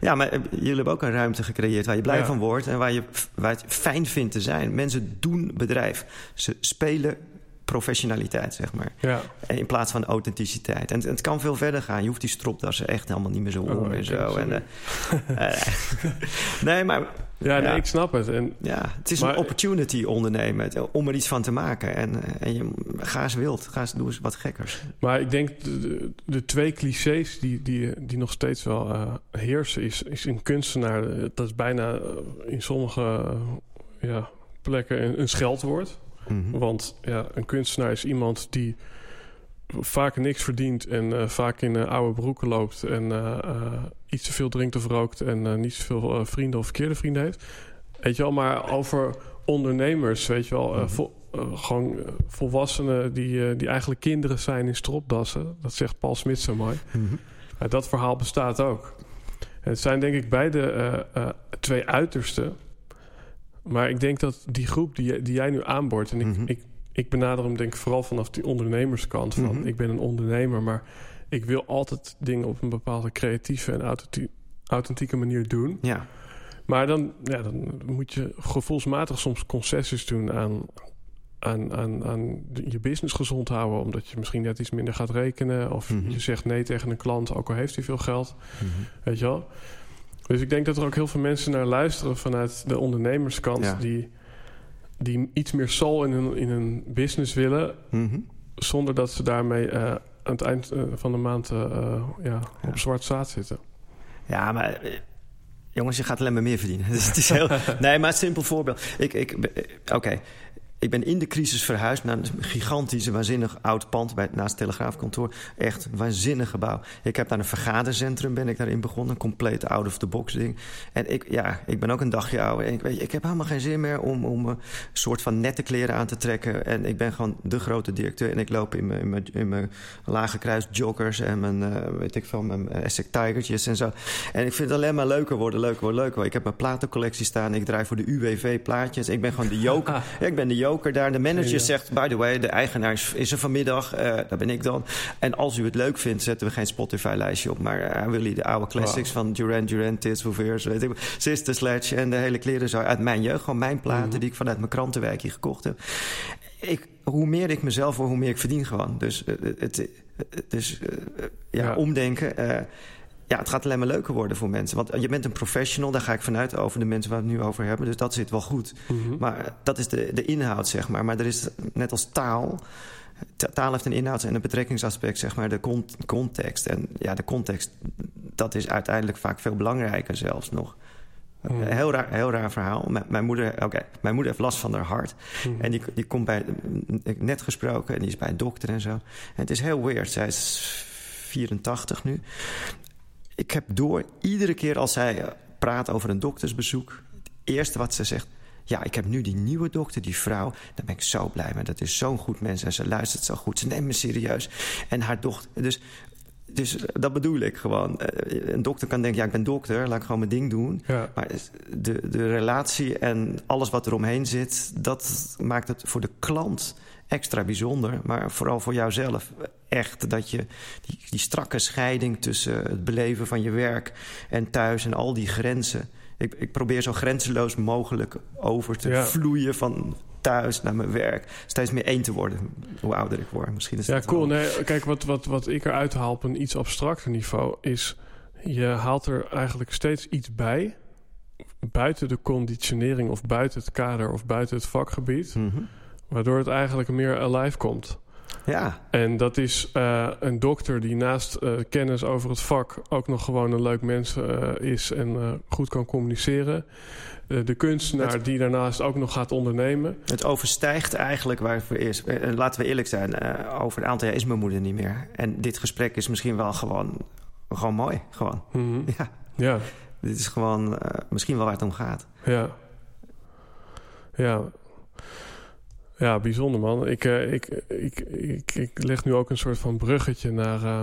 Ja, maar jullie hebben ook een ruimte gecreëerd waar je blij ja. van wordt en waar je, waar het fijn vindt te zijn. Mensen doen bedrijf. Ze spelen professionaliteit, zeg maar. Ja. In plaats van authenticiteit. En, het kan veel verder gaan. Je hoeft die stropdassen echt helemaal niet meer zo om oh, en zo. En, uh, nee, maar... Ja, nee, ik snap het. En, ja, het is maar, een opportunity ondernemen om er iets van te maken. En, en je, ga eens wild, ga eens, doe eens wat gekkers. Maar ik denk de, de, de twee clichés die, die, die nog steeds wel uh, heersen... Is, is een kunstenaar, dat is bijna in sommige ja, plekken een, een scheldwoord... Mm -hmm. Want ja, een kunstenaar is iemand die vaak niks verdient en uh, vaak in uh, oude broeken loopt en uh, iets te veel drinkt of rookt en niet zoveel vrienden of verkeerde vrienden heeft. Weet je wel, maar over ondernemers, weet je wel, eh, gewoon eh, volwassenen die, eh, die eigenlijk kinderen zijn in stropdassen. Dat zegt Paul Smit zo mooi. Ja, dat verhaal bestaat ook. Het zijn denk ik beide eh, eh, twee uitersten. Maar ik denk dat die groep die, die jij nu aanboort... en ik, Mhm. ik, ik benader hem denk ik vooral vanaf die ondernemerskant. Van, Mhm. Ik ben een ondernemer, maar ik wil altijd dingen... op een bepaalde creatieve en authenti- authentieke manier doen. Ja, Maar dan, ja, dan moet je gevoelsmatig soms concessies doen aan, aan, aan, aan je business gezond houden. Omdat je misschien net iets minder gaat rekenen. Of Mhm. je zegt nee tegen een klant, ook al heeft hij veel geld. Mhm. Weet je wel? Dus ik denk dat er ook heel veel mensen naar luisteren vanuit de ondernemerskant. Ja. Die, die iets meer soul in hun, in hun business willen. Mhm. Zonder dat ze daarmee eh, aan het eind eh, van de maand eh, ja, Ja. op zwart zaad zitten. Ja, maar jongens, je gaat alleen maar meer verdienen. Dus het is heel, nee, maar een simpel voorbeeld. Ik, ik, Oké, ik ben in de crisis verhuisd naar een gigantisch, waanzinnig oud pand bij, naast het Telegraafkantoor. Echt een waanzinnig gebouw. Ik heb daar een vergadercentrum ben ik daarin begonnen, een compleet out-of-the-box ding. En ik, ja, ik ben ook een dagje ouder. En ik, weet, je, ik heb helemaal geen zin meer om, om een soort van nette kleren aan te trekken. En ik ben gewoon de grote directeur. En ik loop in mijn, in mijn, in mijn lage kruis joggers en mijn, eh, weet ik veel, mijn Essex Tigertjes en zo. En ik vind het alleen maar leuker worden, leuker worden, leuker worden. Ik heb mijn platencollectie staan. Ik draai voor de UWV plaatjes. Ik ben gewoon de joker. Ik ben de joker daar. De manager zegt, by the way, de eigenaar is, er vanmiddag. Eh daar ben ik dan. En als u het leuk vindt, zetten we geen Spotify-lijstje op. Maar eh, wil hij de oude classics van Duran Duran, Tits for Fears, weet ik Sister Sledge en de hele kleren zo uit mijn jeugd. Gewoon mijn platen Mhm. die ik vanuit mijn krantenwerkje gekocht heb. Ik, hoe meer ik mezelf hoor, hoe meer ik verdien gewoon. Dus, eh, het, dus ja, Ja. omdenken. Eh, ja, het gaat alleen maar leuker worden voor mensen. Want je bent een professional, daar ga ik vanuit over de mensen waar we het nu over hebben. Dus dat zit wel goed. Mhm. Maar dat is de, de inhoud, zeg maar. Maar er is net als taal. ta- Taal heeft een inhoud en een betrekkingsaspect, zeg maar, de con- context. En ja, de context, dat is uiteindelijk vaak veel belangrijker zelfs nog. Hmm. Een heel raar, heel raar verhaal. Mijn, mijn, moeder, oké, mijn moeder heeft last van haar hart. Mhm. En die, die komt bij, heb net gesproken, en die is bij een dokter en zo. En het is heel weird. Zij is 84 nu. Ik heb door, iedere keer als zij eh, praat over een doktersbezoek... het eerste wat ze zegt... Ja, ik heb nu die nieuwe dokter, die vrouw. Daar ben ik zo blij mee. Dat is zo'n goed mens en ze luistert zo goed. Ze neemt me serieus. En haar dochter... Dus, dus dat bedoel ik gewoon. Eh, Een dokter kan denken, ja, ik ben dokter. Laat ik gewoon mijn ding doen. Ja. Maar de, de relatie en alles wat er omheen zit... dat maakt het voor de klant extra bijzonder. Maar vooral voor jouzelf echt dat je die, die strakke scheiding... tussen het beleven van je werk en thuis en al die grenzen... Ik, ik probeer zo grenzeloos mogelijk over te Ja. vloeien van thuis naar mijn werk. Steeds meer één te worden, hoe ouder ik word. Misschien is Ja, dat cool. wel- Nee, kijk, wat, wat, wat ik eruit haal op een iets abstracter niveau is... je haalt er eigenlijk steeds iets bij... buiten de conditionering of buiten het kader of buiten het vakgebied... Mhm. waardoor het eigenlijk meer alive komt. Ja, En dat is eh, een dokter die naast eh, kennis over het vak... ook nog gewoon een leuk mens eh, is en goed kan communiceren. De kunstenaar Het- die daarnaast ook nog gaat ondernemen. Het overstijgt eigenlijk waar voor is. Laten we eerlijk zijn, over een aantal jaar is mijn moeder niet meer. En dit gesprek is misschien wel gewoon, gewoon mooi. Gewoon. Mhm. Ja, Ja, dit is gewoon misschien wel waar het om gaat. ja. Ja. Ja, bijzonder man. Ik, eh, ik, ik, ik, ik leg nu ook een soort van bruggetje naar... eh,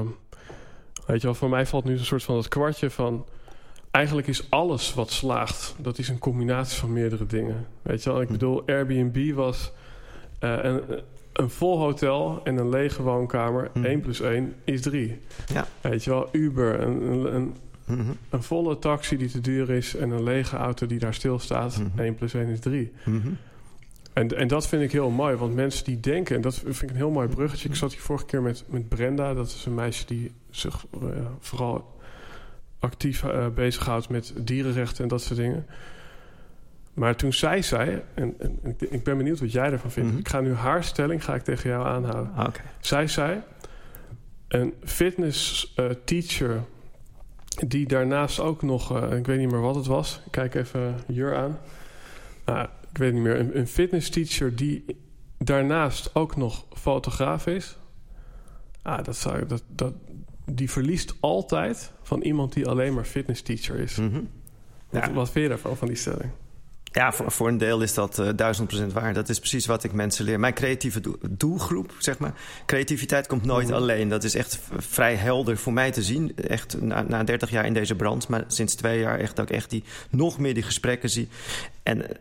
weet je wel, voor mij valt nu een soort van dat kwartje van... Eigenlijk is alles wat slaagt, dat is een combinatie van meerdere dingen. Weet je wel, ik Hm. bedoel, Airbnb was eh, een, een vol hotel en een lege woonkamer. Hm. 1 plus 1 is 3. Ja. Weet je wel, Uber, een, een, een, Mhm, een volle taxi die te duur is... en een lege auto die daar stilstaat. Mhm. 1 plus 1 is 3. mhm. En, en dat vind ik heel mooi, want mensen die denken... en dat vind ik een heel mooi bruggetje. Ik zat hier vorige keer met, met Brenda. Dat is een meisje die zich eh, vooral actief eh, bezighoudt met dierenrechten en dat soort dingen. Maar toen zij zei, en, en ik, ik ben benieuwd wat jij ervan vindt. Mhm. Ik ga nu haar stelling ga ik tegen jou aanhouden. Ah. Zij zei, een fitness eh, teacher die daarnaast ook nog, ik weet niet meer wat het was. Ik kijk even Jur aan. Nou, ik weet niet meer. Een, een fitness teacher die daarnaast ook nog fotograaf is. Ah, dat zou, dat, dat, die verliest altijd van iemand die alleen maar fitness teacher is. Mhm. Wat, Ja. wat vind je daarvan, van die stelling? Ja, voor, voor een deel is dat uh, duizend procent waar. Dat is precies wat ik mensen leer. Mijn creatieve doelgroep, zeg maar. Creativiteit komt nooit mhm. alleen. Dat is echt vrij helder voor mij te zien. Echt na, na 30 jaar in deze brand. Maar sinds twee jaar echt dat ik echt die, nog meer die gesprekken zie. En eh,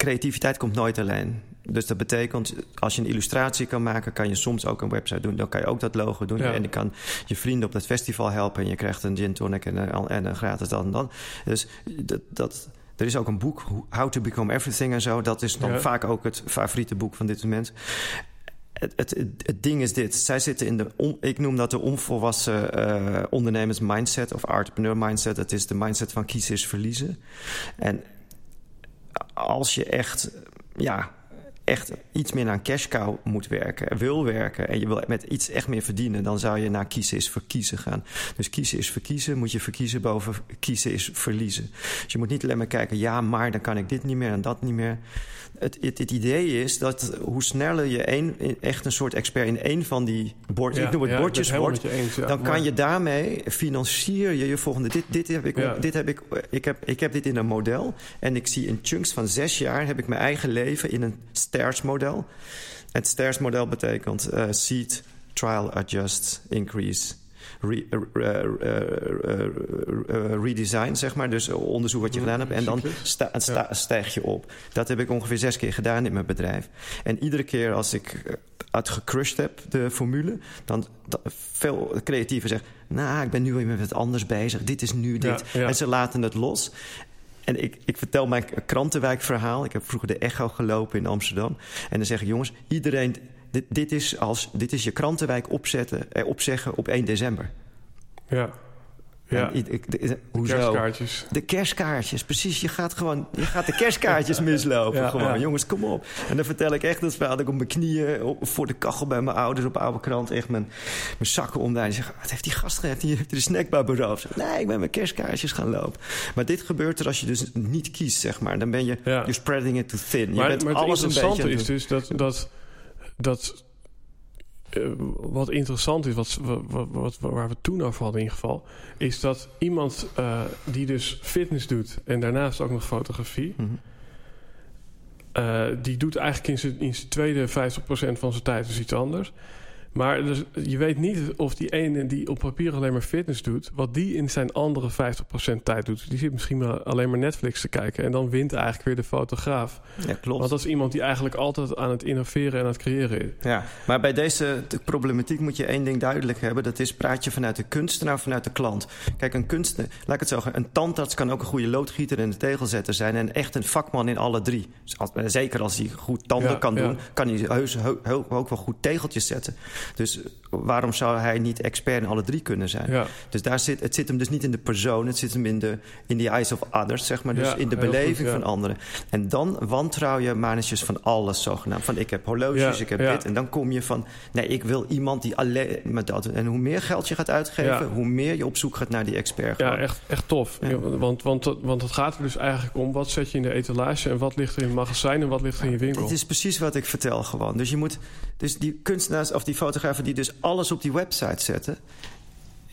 creativiteit komt nooit alleen. Dus dat betekent, als je een illustratie kan maken, kan je soms ook een website doen. Dan kan je ook dat logo doen. En je kan je vrienden op dat festival helpen. En je krijgt een gin tonic en, en een gratis dan en dan. Dus dat, dat er is ook een boek, How to Become Everything en zo. Dat is dan vaak ook het favoriete boek van dit moment. Het, het, het, ding is dit. Zij zitten in de. ik noem dat de onvolwassen uh, ondernemers mindset of entrepreneur mindset. Het is de mindset van kiezen is verliezen. En als je echt. Ja, echt iets meer naar cash cow moet werken, wil werken en je wil met iets echt meer verdienen, dan zou je naar kiezen is verkiezen gaan. Dus kiezen is verkiezen, moet je verkiezen boven kiezen is verliezen. Dus je moet niet alleen maar kijken, ja, maar dan kan ik dit niet meer en dat niet meer het, het, idee is dat hoe sneller je een, echt een soort expert in één van die bordjes, ik noem het bordjes wordt, dan kan je daarmee financier je je volgende. Dit, dit heb ik, dit heb ik, ik heb, ik heb dit in een model en ik zie in chunks van zes jaar heb ik mijn eigen leven in een stairs model. Het stairs model betekent uh, seed, trial, adjust, increase re, uh, uh, redesign, zeg maar. Dus onderzoek wat je gedaan hebt. En dan sta, sta, stijg je op. Dat heb ik ongeveer zes keer gedaan in mijn bedrijf. En iedere keer als ik uit gecrushed heb, de formule... dan veel creatieven zeggen... nou, ik ben nu weer met wat anders bezig. Dit is nu dit. En ze laten het los. En ik, ik vertel mijn krantenwijkverhaal. Ik heb vroeger de Echo gelopen in Amsterdam. En dan zeg ik, jongens, iedereen dit, dit, is als, dit is je krantenwijk opzetten, eh, opzeggen op 1 december. Ja. Ja, de, de, kerstkaartjes. De kerstkaartjes, precies. Je gaat gewoon je gaat de kerstkaartjes mislopen. gewoon. Jongens, kom op. En dan vertel ik echt dat verhaal. Dat ik op mijn knieën op, voor de kachel bij mijn ouders op oude krant... echt mijn, mijn zakken omdraaien. En zeg, wat heeft die gast gehad? Die heeft de snackbar beroofd. nee, ik ben mijn kerstkaartjes gaan lopen. Maar dit gebeurt er als je dus niet kiest, zeg maar. Dan ben je you're spreading it too thin. Je maar, bent maar alles het interessante is dus dat... dat dat uh, wat interessant is, wat, wat, wat, waar we toen over hadden in ieder geval, is dat iemand uh, die dus fitness doet en daarnaast ook nog fotografie, mm -hmm. uh, die doet eigenlijk in zijn, in zijn tweede 50% van zijn tijd dus iets anders. Maar dus, je weet niet of die ene die op papier alleen maar fitness doet, wat die in zijn andere 50% tijd doet. Die zit misschien maar alleen maar Netflix te kijken. En dan wint eigenlijk weer de fotograaf. Ja, klopt. Want dat is iemand die eigenlijk altijd aan het innoveren en aan het creëren is. Ja, maar bij deze problematiek moet je één ding duidelijk hebben. Dat is praat je vanuit de kunstenaar of vanuit de klant. Kijk, een kunstenaar, laat ik het zeggen, een tandarts kan ook een goede loodgieter en een tegelzetter zijn. En echt een vakman in alle drie. Dus zeker als hij goed tanden kan doen, kan hij heus, ook wel goed tegeltjes zetten. Dus waarom zou hij niet expert in alle drie kunnen zijn? Ja. Dus daar zit, het zit hem dus niet in de persoon, het zit hem in de in the eyes of others, zeg maar. Dus ja, in de beleving van anderen. En dan wantrouw je manetjes van alles zogenaamd. Van ik heb horloges, ik heb dit. En dan kom je van, nee, ik wil iemand die alleen met dat. En hoe meer geld je gaat uitgeven, hoe meer je op zoek gaat naar die expert. Ja, echt, echt tof. Want, want, want het gaat er dus eigenlijk om, wat zet je in de etalage en wat ligt er in het magazijn en wat ligt er in je winkel? Het is precies wat ik vertel gewoon. Dus je moet, dus die kunstenaars of die fotografen die dus alles op die website zetten.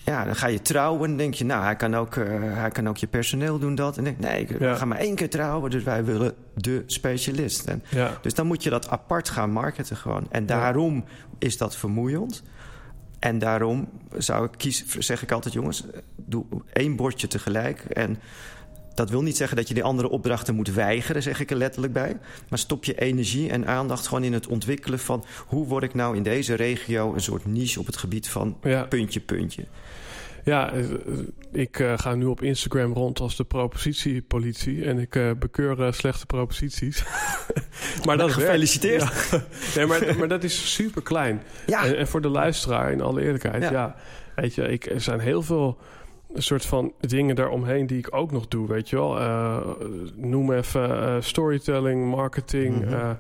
Ja, dan ga je trouwen. Dan denk je, nou, hij kan ook, uh, hij kan ook je personeel doen dat. En denk nee, ik ja. ga maar één keer trouwen. Dus wij willen de specialist. En ja. Dus dan moet je dat apart gaan marketen gewoon. En daarom is dat vermoeiend. En daarom zou ik kiezen, zeg ik altijd, jongens, doe één bordje tegelijk. En dat wil niet zeggen dat je die andere opdrachten moet weigeren, zeg ik er letterlijk bij. Maar stop je energie en aandacht gewoon in het ontwikkelen van hoe word ik nou in deze regio een soort niche op het gebied van puntje, puntje. Ja, eh, ik uh, ga nu op Instagram rond als de propositiepolitie. En ik uh, bekeur uh, slechte proposities. maar dat gefeliciteerd. Ja. nee, maar, maar dat is super klein. Ja. En, en, voor de luisteraar, in alle eerlijkheid, ja. ja. weet je, ik, er zijn heel veel een soort van dingen daaromheen die ik ook nog doe, weet je wel. Uh, noem even uh, storytelling, marketing, mm -hmm.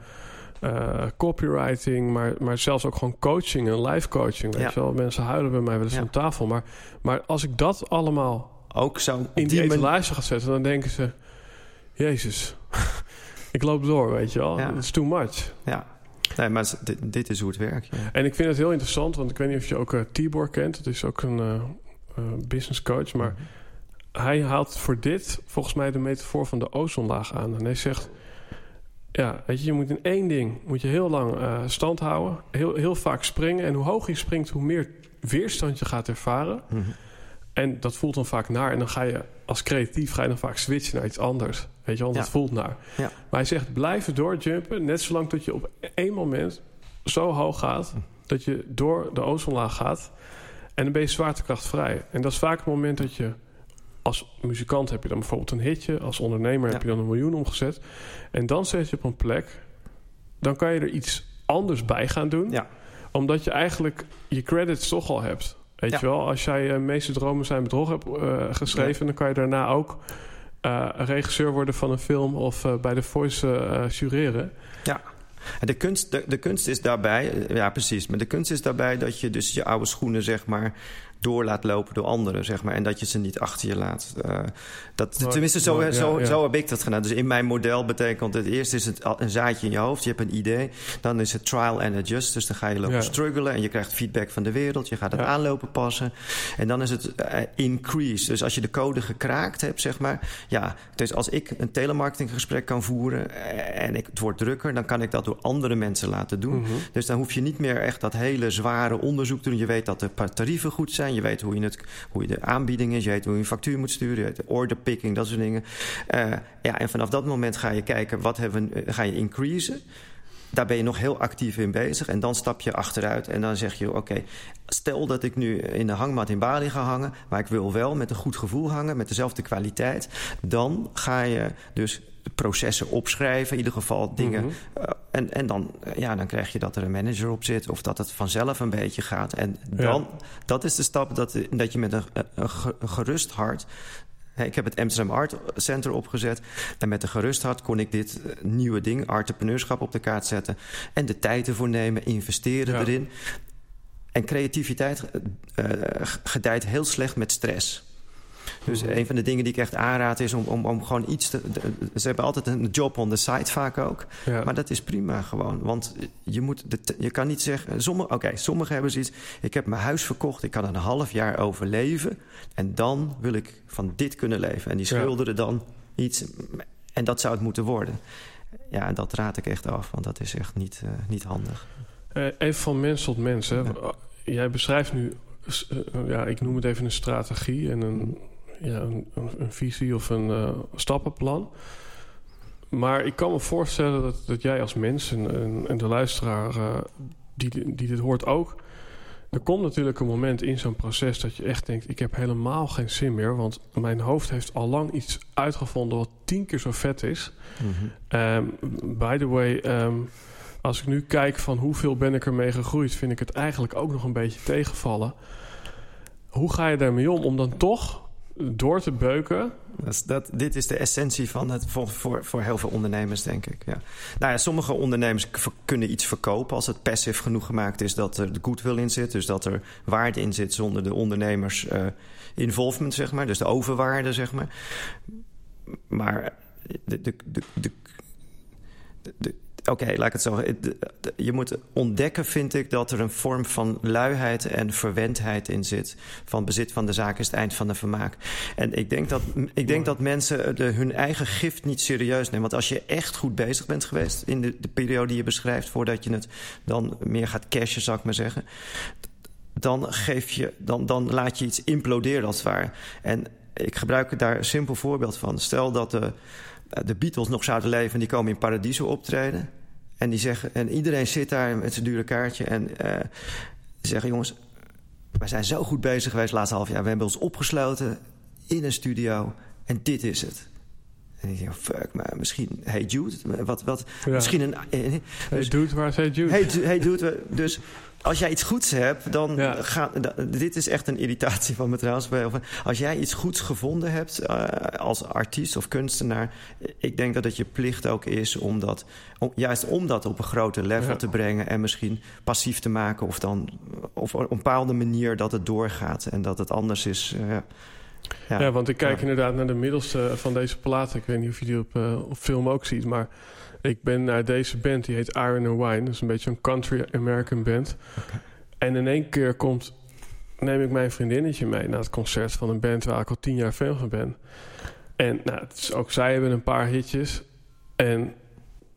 uh, copywriting, maar, maar zelfs ook gewoon coaching en live coaching. Weet je wel, mensen huilen bij mij wel eens ja. aan tafel. Maar, maar als ik dat allemaal ook zo in die etalage ga zetten, dan denken ze: Jezus, ik loop door, weet je wel. Het is too much. Ja. Nee, maar dit, dit is hoe het werkt. Ja. En ik vind het heel interessant, want ik weet niet of je ook Tibor kent. Dat is ook een uh, business coach. Maar hij haalt voor dit volgens mij de metafoor van de ozonlaag aan. En hij zegt... Ja, weet je, je moet in één ding moet je heel lang uh, stand houden. Heel, heel vaak springen. En hoe hoger je springt, hoe meer weerstand je gaat ervaren. Mhm. En dat voelt dan vaak naar. En dan ga je als creatief ga je dan vaak switchen naar iets anders. Weet je dat Ja. voelt naar. Ja. Maar hij zegt, blijf doorjumpen. Net zolang tot je op één moment zo hoog gaat... dat je door de ozonlaag gaat. En dan ben je zwaartekrachtvrij. En dat is vaak het moment dat je... Als muzikant heb je dan bijvoorbeeld een hitje. Als ondernemer heb je dan een miljoen omgezet. En dan zet je op een plek... dan kan je er iets anders bij gaan doen. Ja. Omdat je eigenlijk je credits toch al hebt. Weet Ja. je wel, als jij uh, meeste dromen zijn bedrog hebt uh, geschreven... dan kan je daarna ook uh, regisseur worden van een film... of bij de Voice jureren. Ja. De kunst, de, de kunst is daarbij, ja precies, maar de kunst is daarbij dat je dus je oude schoenen zeg maar door laat lopen door anderen, zeg maar. En dat je ze niet achter je laat. Uh, dat, maar, tenminste, zo, maar, zo, ja. zo heb ik dat gedaan. Dus in mijn model betekent het eerst is het een zaadje in je hoofd. Je hebt een idee. Dan is het trial and adjust. Dus dan ga je lopen Ja. struggelen. En je krijgt feedback van de wereld. Je gaat het aanlopen passen. En dan is het uh, increase. Dus als je de code gekraakt hebt, zeg maar. Ja, dus als ik een telemarketinggesprek kan voeren. eh, En ik, het wordt drukker. Dan kan ik dat door andere mensen laten doen. Mhm. Dus dan hoef je niet meer echt dat hele zware onderzoek te doen. Je weet dat de tarieven goed zijn. Je weet hoe je, het, hoe je de aanbieding is. Je weet hoe je een factuur moet sturen. Je weet de order picking, dat soort dingen. Uh, ja, en vanaf dat moment ga je kijken, wat hebben we, ga je increasen. Daar ben je nog heel actief in bezig. En dan stap je achteruit en dan zeg je... oké, stel dat ik nu in de hangmat in Bali ga hangen... maar ik wil wel met een goed gevoel hangen, met dezelfde kwaliteit... dan ga je dus processen opschrijven, in ieder geval dingen. Mhm. Uh, en en dan, uh, ja, dan krijg je dat er een manager op zit... of dat het vanzelf een beetje gaat. En dan, Ja. dat is de stap dat, dat je met een, een gerust hart... Ik heb het Amsterdam Art Center opgezet. En met een gerust hart kon ik dit nieuwe ding, entrepreneurschap, op de kaart zetten. En de tijd ervoor nemen, investeren Ja. erin. En creativiteit uh, gedijt heel slecht met stress. Dus Mhm. een van de dingen die ik echt aanraad is om, om, om gewoon iets te... ze hebben altijd een job on the side vaak ook. Ja. Maar dat is prima gewoon. Want je, moet de, je kan niet zeggen... Sommige, Oké, sommigen hebben zoiets... Ik heb mijn huis verkocht, ik kan een half jaar overleven... en dan wil ik van dit kunnen leven. En die Ja. schilderen dan iets... En dat zou het moeten worden. Ja, en dat raad ik echt af, want dat is echt niet, uh, niet handig. Eh, even van mens tot mens. Hè. Ja. Jij beschrijft nu, eh, ja, ik noem het even een strategie en een, ja, een, visie of een eh, stappenplan. Maar ik kan me voorstellen dat, dat jij als mens en, de luisteraar eh, die, die dit hoort ook. Er komt natuurlijk een moment in zo'n proces dat je echt denkt: ik heb helemaal geen zin meer. Want mijn hoofd heeft al lang iets uitgevonden wat tien keer zo vet is. Um, by the way, um, als ik nu kijk van hoeveel ben ik ermee gegroeid, vind ik het eigenlijk ook nog een beetje tegenvallen. Hoe ga je daarmee om om dan toch door te beuken? Dat, dat, dit is de essentie van het voor, voor, voor heel veel ondernemers, denk ik. Ja. Nou ja, sommige ondernemers kunnen iets verkopen als het passief genoeg gemaakt is dat er de goodwill in zit. Dus dat er waarde in zit zonder de ondernemers eh, involvement, zeg maar. Dus de overwaarde, zeg maar. Maar de, de, de, de, de- Oké, laat ik het zo de- Je moet ontdekken, vind ik, dat er een vorm van luiheid en verwendheid in zit. Van bezit van de zaak is het eind van de vermaak. En ik denk dat, ik denk dat mensen de, hun eigen gift niet serieus nemen. Want als je echt goed bezig bent geweest in de, de periode die je beschrijft, voordat je het dan meer gaat cashen, zou ik maar zeggen. Dan, geef je, dan, dan laat je iets imploderen als het ware. En ik gebruik daar een simpel voorbeeld van. Stel dat de, de Beatles nog zouden leven en die komen in Paradiso optreden. En, die zeggen, en iedereen zit daar met zijn dure kaartje. En die zeggen: Jongens, wij zijn zo goed bezig geweest het laatste half jaar. We hebben ons opgesloten in een studio. En dit is het. En ik denk: Fuck, maar misschien. Hey Jude, wat. wat Ja. Misschien een. eh, Hey, dus- dude, waar is Hey Jude? Hey, hey dude, dus als jij iets goeds hebt, dan Ja. ga, da- dit is echt een irritatie van me trouwens. Als jij iets goeds gevonden hebt eh, als artiest of kunstenaar, ik denk dat het je plicht ook is om dat, om, juist om dat op een groter level Ja. te brengen en misschien passief te maken of dan of op een bepaalde manier dat het doorgaat en dat het anders is. eh, ja. Ja, want ik kijk inderdaad naar de middelste van deze plaat. Ik weet niet of je die op, eh, op film ook ziet, maar ik ben naar deze band, die heet Iron and Wine. Dat is een beetje een country American band. En in één keer komt neem ik mijn vriendinnetje mee naar het concert van een band waar ik al tien jaar fan van ben. En nou, het is, ook zij hebben een paar hitjes. En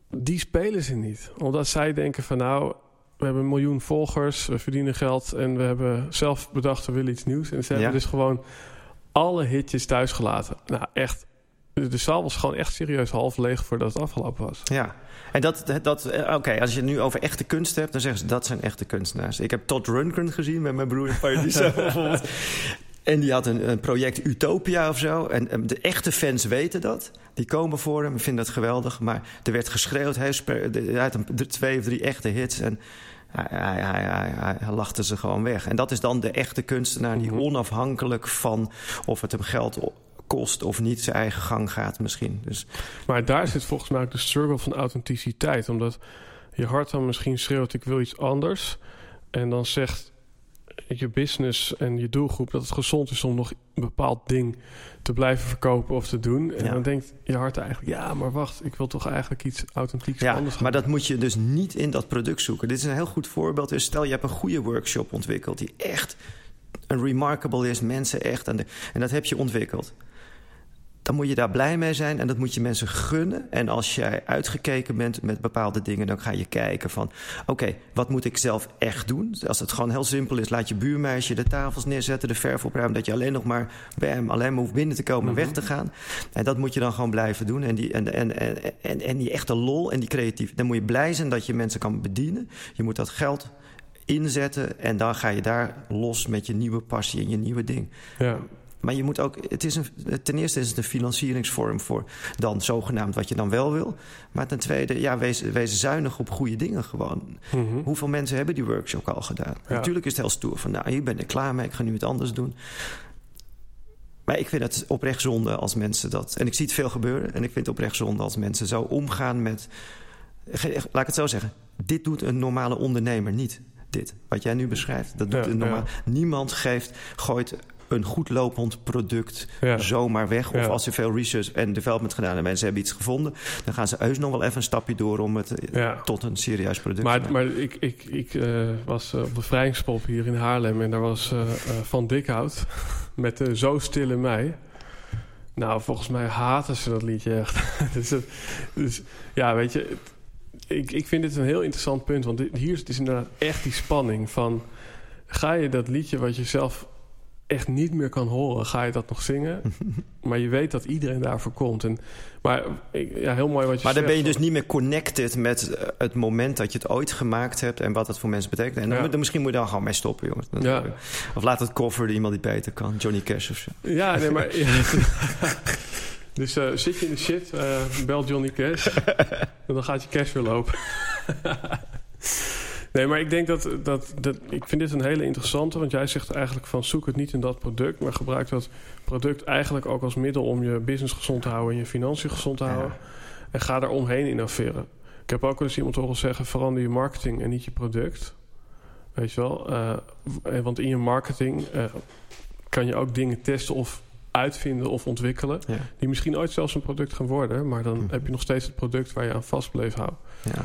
die spelen ze niet. Omdat zij denken van nou, we hebben een miljoen volgers, we verdienen geld en we hebben zelf bedacht we willen iets nieuws. En ze hebben dus gewoon alle hitjes thuis gelaten. Nou, echt. De zaal was gewoon echt serieus half leeg voordat het afgelopen was. Ja, en dat, dat eh, oké, als je het nu over echte kunst hebt, dan zeggen ze dat zijn echte kunstenaars. Ik heb Todd Rundgren gezien met mijn broer bijvoorbeeld. En die had een, een, project Utopia of zo. En, de echte fans weten dat. Die komen voor hem, vinden dat geweldig. Maar er werd geschreeuwd. Hij, hij had een, twee of drie echte hits. En hij, hij, hij, hij, lachte ze gewoon weg. En dat is dan de echte kunstenaar die mhm. onafhankelijk van of het hem geld kost of niet zijn eigen gang gaat misschien. Dus... Maar daar zit volgens mij ook de struggle van authenticiteit. Omdat je hart dan misschien schreeuwt ik wil iets anders. En dan zegt je business en je doelgroep dat het gezond is om nog een bepaald ding te blijven verkopen of te doen. En dan denkt je hart eigenlijk, ja, maar wacht, ik wil toch eigenlijk iets authentieks ja, anders Maar dat moet je dus niet in dat product zoeken. Dit is een heel goed voorbeeld. Dus stel je hebt een goede workshop ontwikkeld die echt een remarkable is, mensen echt aan de. En dat heb je ontwikkeld dan moet je daar blij mee zijn en dat moet je mensen gunnen. En als jij uitgekeken bent met bepaalde dingen, dan ga je kijken van... oké, wat moet ik zelf echt doen? Als het gewoon heel simpel is, laat je buurmeisje de tafels neerzetten... de verf opruimen, dat je alleen nog maar bij hem alleen maar hoeft binnen te komen en weg mhm. te gaan. En dat moet je dan gewoon blijven doen. En die, en, en, en, en, en die echte lol en die creatief... dan moet je blij zijn dat je mensen kan bedienen. Je moet dat geld inzetten en dan ga je daar los met je nieuwe passie en je nieuwe ding. Ja. Maar je moet ook, het is een, ten eerste is het een financieringsvorm voor dan zogenaamd wat je dan wel wil. Maar ten tweede, ja, wees, wees zuinig op goede dingen gewoon. Mhm. Hoeveel mensen hebben die workshop al gedaan? Natuurlijk is het heel stoer van, nou, hier ben ik klaar mee, ik ga nu het anders doen. Maar ik vind het oprecht zonde als mensen dat. En ik zie het veel gebeuren. En ik vind het oprecht zonde als mensen zo omgaan met. Laat ik het zo zeggen. Dit doet een normale ondernemer niet. Dit. Wat jij nu beschrijft, dat doet een normaal. Niemand geeft, gooit een goed lopend product zomaar weg. Of als ze veel research en development gedaan en mensen hebben iets gevonden, dan gaan ze heus nog wel even een stapje door om het eh, tot een serieus product maar, te maken. Maar ik, ik, ik uh, was op de vrijingspop hier in Haarlem en daar was uh, Van Dikhout met Zo Stille Mei. Nou, volgens mij haten ze dat liedje echt. dus, dus, ja, weet je, ik, ik vind dit een heel interessant punt. Want hier is inderdaad echt die spanning van... ga je dat liedje wat je zelf echt niet meer kan horen, ga je dat nog zingen. maar je weet dat iedereen daarvoor komt. En, maar ja, heel mooi wat je Maar dan ben je dus niet meer connected met eh, het moment dat je het ooit gemaakt hebt en wat het voor mensen betekent. En dan, misschien moet je dan gewoon mee stoppen, jongens. Ja. Of laat het cover iemand die beter kan, Johnny Cash of zo. Ja, nee, maar. dus uh, zit je in de shit, uh, bel Johnny Cash. en dan gaat je cash weer lopen. Nee, maar ik denk dat, dat, dat... Ik vind dit een hele interessante. Want jij zegt eigenlijk van zoek het niet in dat product. Maar gebruik dat product eigenlijk ook als middel om je business gezond te houden. En je financiën gezond te houden. En ga daar omheen innoveren. Ik heb ook wel eens iemand horen zeggen... verander je marketing en niet je product. Weet je wel? Uh, want in je marketing uh, kan je ook dingen testen of uitvinden of ontwikkelen. Die misschien ooit zelfs een product gaan worden. Maar dan mhm. heb je nog steeds het product waar je aan vast bleef houden. Ja.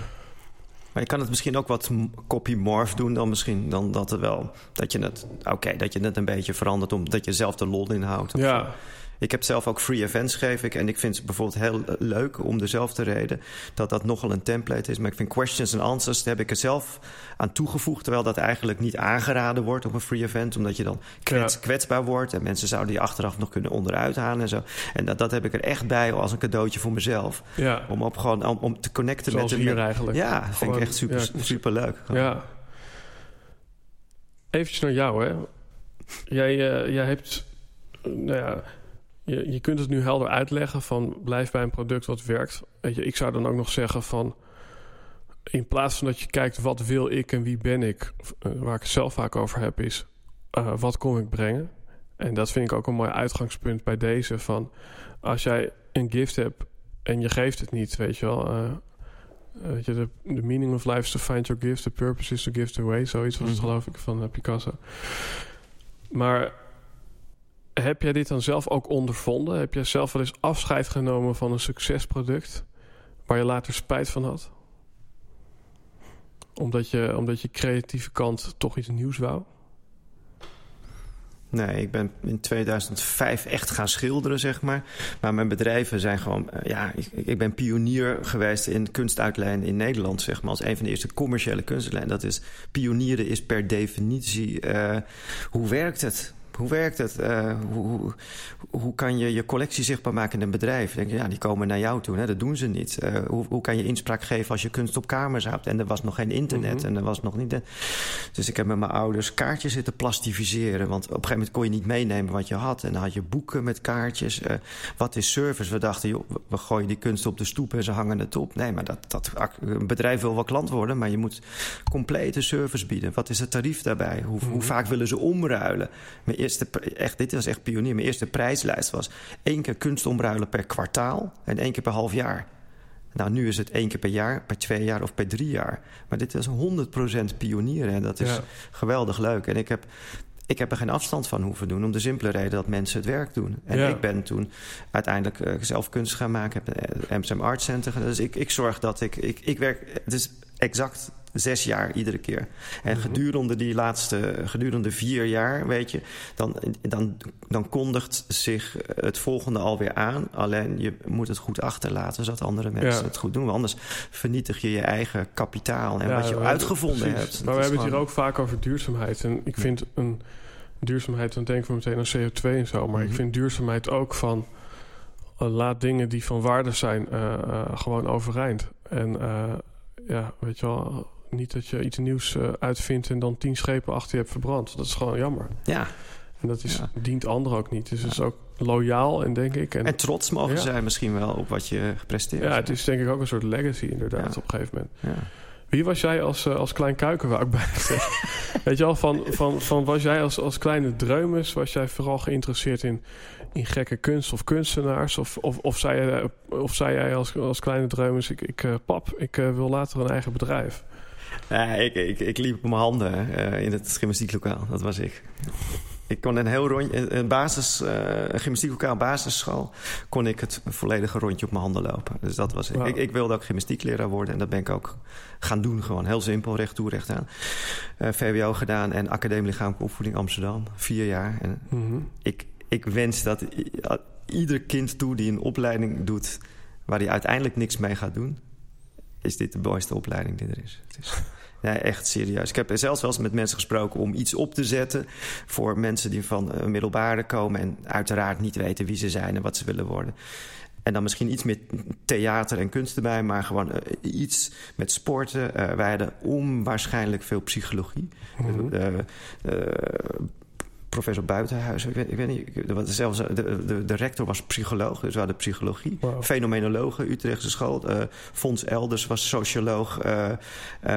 Maar je kan het misschien ook wat copy morph doen dan misschien. Dan dat er wel, dat je het, oké, dat je het een beetje verandert omdat je zelf de lol inhoudt. Ja. Ik heb zelf ook free events geef ik. En ik vind het bijvoorbeeld heel leuk om dezelfde reden dat dat nogal een template is. Maar ik vind questions and answers, daar heb ik er zelf aan toegevoegd. Terwijl dat eigenlijk niet aangeraden wordt op een free event. Omdat je dan kwets, kwetsbaar wordt. En mensen zouden die achteraf nog kunnen onderuit halen en zo. En dat, dat heb ik er echt bij als een cadeautje voor mezelf. Ja. Om op gewoon om, om te connecten Zoals met de hier eigenlijk. Ja, vind ik echt super, super leuk. Ja. Even naar jou, hè. Jij, uh, jij hebt nou ja, je, je kunt het nu helder uitleggen van blijf bij een product wat werkt. Weet je, ik zou dan ook nog zeggen van in plaats van dat je kijkt wat wil ik en wie ben ik, eh, waar ik het zelf vaak over heb, is uh, wat kom ik brengen. En dat vind ik ook een mooi uitgangspunt bij deze van als jij een gift hebt en je geeft het niet, weet je wel. Uh, weet je, the, the, meaning of life is to find your gift, the purpose is to give it away. Zoiets was het mhm. geloof ik van Picasso. Maar heb jij dit dan zelf ook ondervonden? Heb jij zelf wel eens afscheid genomen van een succesproduct waar je later spijt van had? Omdat je, omdat je creatieve kant toch iets nieuws wou? Nee, ik ben in 2005 echt gaan schilderen, zeg maar. Maar mijn bedrijven zijn gewoon... eh, ja, ik, ik ben pionier geweest in kunstuitlijnen in Nederland, zeg maar. Als een van de eerste commerciële kunstuitlijnen. Dat is... Pionieren is per definitie... eh, hoe werkt het? Hoe werkt het? Eh, hoe, hoe, kan je je collectie zichtbaar maken in een bedrijf? Denk je, ja, die komen naar jou toe. Hè? Dat doen ze niet. Eh, hoe, hoe kan je inspraak geven als je kunst op kamers hebt? En er was nog geen internet Mhm. en er was nog niet... de- Dus ik heb met mijn ouders kaartjes zitten plastificeren. Want op een gegeven moment kon je niet meenemen wat je had. En dan had je boeken met kaartjes. Eh, wat is service? We dachten, joh, we- gooien die kunst op de stoep en ze hangen het op. Nee, maar dat, dat, een bedrijf wil wel klant worden... maar je moet complete service bieden. Wat is het tarief daarbij? Hoe, hoe vaak willen ze omruilen? Eerste, echt, dit was echt pionier. Mijn eerste prijslijst was één keer kunst omruilen per kwartaal... en één keer per half jaar. Nou, nu is het één keer per jaar, per twee jaar of per drie jaar. Maar dit is 100% pionier en dat is Ja. geweldig leuk. En ik heb, ik heb er geen afstand van hoeven doen... om de simpele reden dat mensen het werk doen. En Ja. ik ben toen uiteindelijk eh, zelf kunst gaan maken. heb het Amsterdam Art Center gedaan. Dus ik, ik zorg dat ik, ik... Ik werk... Het is exact zes jaar iedere keer. En Mhm. gedurende die laatste... Gedurende vier jaar, weet je... Dan, dan, dan kondigt zich het volgende alweer aan. Alleen je moet het goed achterlaten... zodat andere mensen Ja. het goed doen. Want anders vernietig je je eigen kapitaal... en Ja, wat je uitgevonden precies. hebt. Maar we hebben het hier ook vaak over duurzaamheid. En ik vind een duurzaamheid, dan denken we meteen aan CO2 en zo. Maar ik Mhm. vind duurzaamheid ook van... eh, laat dingen die van waarde zijn eh, eh, gewoon overeind. En ja, weet je wel... Niet dat je iets nieuws eh, uitvindt en dan tien schepen achter je hebt verbrand. Dat is gewoon jammer. Ja, En dat is, Ja. dient anderen ook niet. Dus het is ook loyaal en denk ik. En, en trots mogen Ja. zijn misschien wel op wat je gepresteerd ja, hebt. het is denk ik ook een soort legacy inderdaad Ja. op een gegeven moment. Ja. Wie was jij als, eh, als klein kuiken, wou ik bijna zeggen. Weet je wel, van, van, van was jij als, als kleine dreumes... was jij vooral geïnteresseerd in, in gekke kunst of kunstenaars? Of, of, of, zei, jij, of zei jij als, als kleine dreumes... Ik, ik, eh, pap, ik wil later een eigen bedrijf. Ja, ik, ik, ik liep op mijn handen eh, in het gymnastieklokaal. Dat was ik. Ik kon een heel rondje, een- basis, eh, een gymnastieklokaal basisschool, kon ik het volledige rondje op mijn handen lopen. Dus dat was ik. Ik. Ik wilde ook gymnastiekleraar worden en dat ben ik ook gaan doen. Gewoon heel simpel, recht toe, recht aan. Eh, VWO gedaan en Academie Lichamelijke Opvoeding Amsterdam. Vier jaar. En Mhm. ik, ik wens dat ieder kind toe die een opleiding doet waar hij uiteindelijk niks mee gaat doen, is dit de mooiste opleiding die er is. Het is nee, echt serieus. Ik heb zelfs wel eens met mensen gesproken om iets op te zetten voor mensen die van een middelbare komen en uiteraard niet weten wie ze zijn en wat ze willen worden. En dan misschien iets met theater en kunst erbij, maar gewoon eh, iets met sporten. Eh, wij hadden onwaarschijnlijk veel psychologie. Mhm. Eh, eh, professor Buitenhuis, ik weet, ik weet niet, zelfs, eh, de, de, de rector was psycholoog, dus we hadden psychologie. Wauw. Fenomenologen, Utrechtse school. eh Fons Elders was socioloog, eh,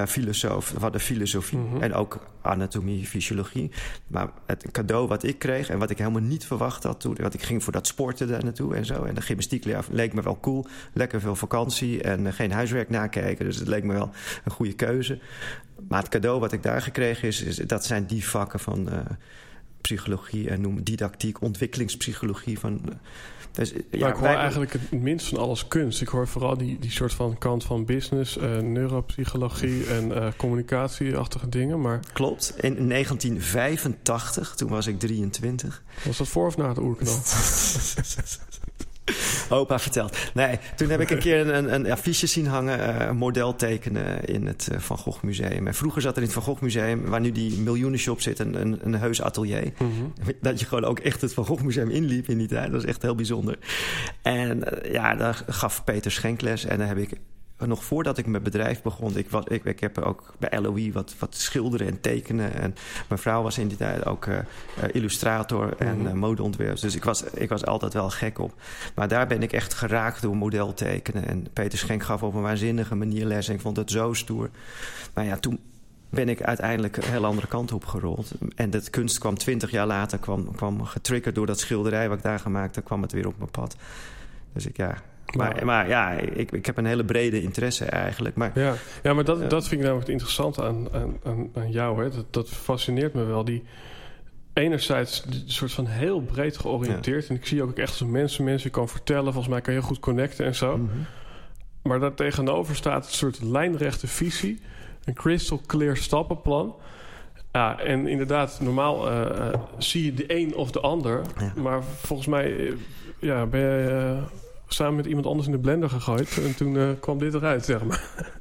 filosoof. We hadden filosofie Mhm. en ook anatomie, fysiologie. Maar het cadeau wat ik kreeg en wat ik helemaal niet verwacht had toen... want ik ging voor dat sporten daar naartoe en zo. En de gymnastiekleraar leek me wel cool. Lekker veel vakantie en geen huiswerk nakijken. Dus het leek me wel een goede keuze. Maar het cadeau wat ik daar gekregen is... is dat zijn die vakken van... eh, psychologie en noem didactiek, ontwikkelingspsychologie. Van, eh, dus, ja, maar ik hoor wij- eigenlijk het minst van alles kunst. Ik hoor vooral die, die soort van kant van business, eh, neuropsychologie en eh, communicatieachtige dingen. Maar Klopt. In 1985, toen was ik 23. was dat voor of na de oerknal? Opa vertelt. Nee, toen heb ik een keer een, een, een affiche zien hangen, eh, een model tekenen in het eh, Van Gogh Museum. En vroeger zat er in het Van Gogh Museum, waar nu die miljoenenshop zit, een, een, een heus atelier. Mhm. Dat je gewoon ook echt het Van Gogh Museum inliep in die tijd. Dat was echt heel bijzonder. En eh, ja, daar gaf Peter Schenk les. En daar heb ik nog voordat ik mijn bedrijf begon... Ik, was, ik, ik heb ook bij LOE wat, wat schilderen en tekenen. En mijn vrouw was in die tijd ook eh, eh, illustrator en eh, modeontwerper. Dus ik was, ik was altijd wel gek op. Maar daar ben ik echt geraakt door model tekenen. En Peter Schenk gaf op een waanzinnige manier les. En ik vond het zo stoer. Maar ja, toen ben ik uiteindelijk een heel andere kant op gerold. En dat kunst kwam twintig jaar later, kwam, kwam getriggerd door dat schilderij wat ik daar gemaakt heb, kwam het weer op mijn pad. Dus ik ja. Maar, Maar- ja, ik, ik heb een hele brede interesse eigenlijk. Maar Ja, ja maar dat, dat vind ik namelijk het interessante aan, aan, aan, jou. Hè. Dat, dat fascineert me wel. Die enerzijds een soort van heel breed georiënteerd. En ik zie ook echt als een mensen mensen kan vertellen. Volgens mij kan je heel goed connecten en zo. Mhm. Maar daar tegenover staat een soort lijnrechte visie. Een crystal clear stappenplan. Ja, en inderdaad, normaal uh, zie je de een of de ander. Maar volgens mij ja, ben je samen met iemand anders in de blender gegooid. En toen kwam dit eruit, zeg maar.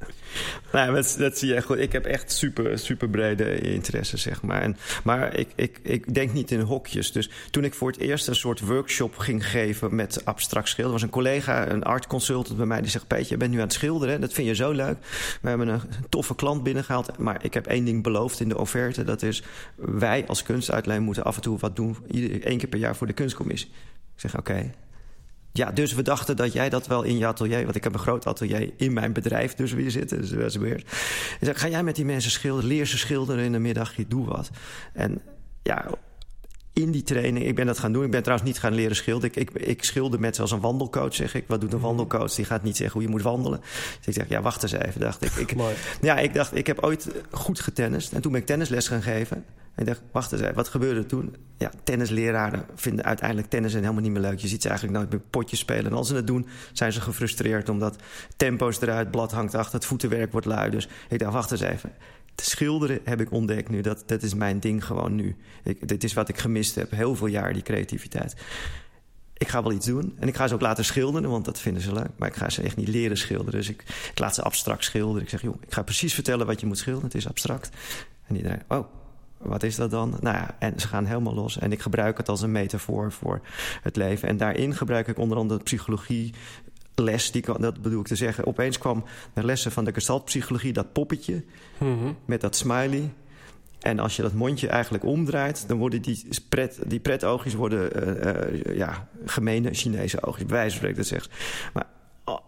Nou, dat, dat, zie je goed. Ik heb echt super, super brede interesse, zeg maar. En, maar ik, ik, ik denk niet in hokjes. Dus toen ik voor het eerst een soort workshop ging geven met abstract schilderen... was een collega, een art consultant bij mij, die zegt... Peetje, je bent nu aan het schilderen, dat vind je zo leuk. We hebben een toffe klant binnengehaald. Maar ik heb één ding beloofd in de offerte. Dat is, wij als kunstuitlijn moeten af en toe wat doen... één keer per jaar voor de kunstcommissie. Ik zeg, oké, ja, dus we dachten dat jij dat wel in je atelier... want ik heb een groot atelier in mijn bedrijf dus weer zitten. Dus dat is weer. Zei, ga jij met die mensen schilderen? Leer ze schilderen in de middag, je doe wat. En ja, in die training, ik ben dat gaan doen. Ik ben trouwens niet gaan leren schilderen. Ik, ik, ik schilder met zoals een wandelcoach, zeg ik. Wat doet een mhm. wandelcoach? Die gaat niet zeggen hoe je moet wandelen. Dus ik zeg, ja, wacht eens even, dacht ik. ik ja, ik dacht, ik heb ooit goed getennist. En toen ben ik tennisles gaan geven. En ik dacht, wacht eens even, wat gebeurde er toen? Ja, tennisleraren vinden uiteindelijk tennis helemaal niet meer leuk. Je ziet ze eigenlijk nooit meer potjes spelen. En als ze het doen, zijn ze gefrustreerd... omdat tempo's eruit, blad hangt achter, het voetenwerk wordt lui. Dus ik dacht, wacht eens even schilderen heb ik ontdekt nu. Dat, dat is mijn ding gewoon nu. Dit is wat ik gemist heb. Heel veel jaar, die creativiteit. Ik ga wel iets doen. En ik ga ze ook laten schilderen, want dat vinden ze leuk. Maar ik ga ze echt niet leren schilderen. Dus ik, ik laat ze abstract schilderen. Ik zeg, joh, ik ga precies vertellen wat je moet schilderen. Het is abstract. En iedereen, oh, wat is dat dan? Nou ja, en ze gaan helemaal los. En ik gebruik het als een metafoor voor het leven. En daarin gebruik ik onder andere psychologie, les, die, dat bedoel ik te zeggen. Opeens kwam de lessen van de gestaltpsychologie, dat poppetje mhm. met dat smiley. En als je dat mondje eigenlijk omdraait, dan worden die, pret, die pretoogjes worden uh, uh, ja, gemene Chinese oogjes. Bij wijze van spreken, dat zegt. Maar oh,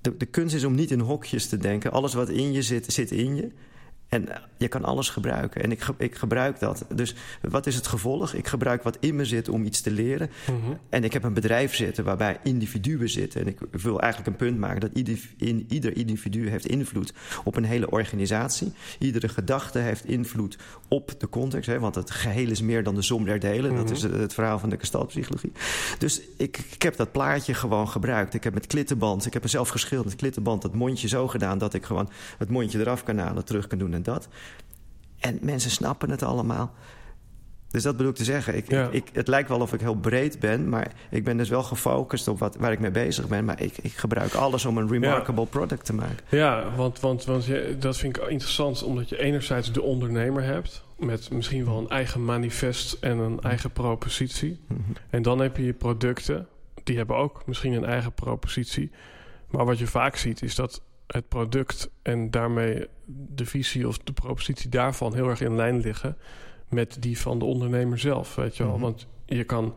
de, de kunst is om niet in hokjes te denken. Alles wat in je zit, zit in je. En eh, je kan alles gebruiken. En ik, ik gebruik dat. Dus wat is het gevolg? Ik gebruik wat in me zit om iets te leren. Mhm. En ik heb een bedrijf zitten waarbij individuen zitten. En ik wil eigenlijk een punt maken dat ieder, in, ieder individu heeft invloed op een hele organisatie. Iedere gedachte heeft invloed op de context. Hè, want het geheel is meer dan de som der delen. Dat mhm. is het verhaal van de gestaltpsychologie. Dus ik, ik heb dat plaatje gewoon gebruikt. Ik heb met klittenband, ik heb er zelf geschilderd. Klittenband, dat mondje zo gedaan dat ik gewoon het mondje eraf kan halen, terug kan doen en dat. En mensen snappen het allemaal. Dus dat bedoel ik te zeggen. Ik, ik, het lijkt wel of ik heel breed ben, maar ik ben dus wel gefocust op wat, waar ik mee bezig ben. Maar ik, ik gebruik alles om een remarkable product te maken. Ja, want, want, want dat vind ik interessant, omdat je enerzijds de ondernemer hebt. Met misschien wel een eigen manifest en een eigen propositie. Mhm. En dan heb je je producten, die hebben ook misschien een eigen propositie. Maar wat je vaak ziet is dat het product en daarmee de visie of de propositie daarvan heel erg in lijn liggen met die van de ondernemer zelf. Weet je wel? Mhm. Want je kan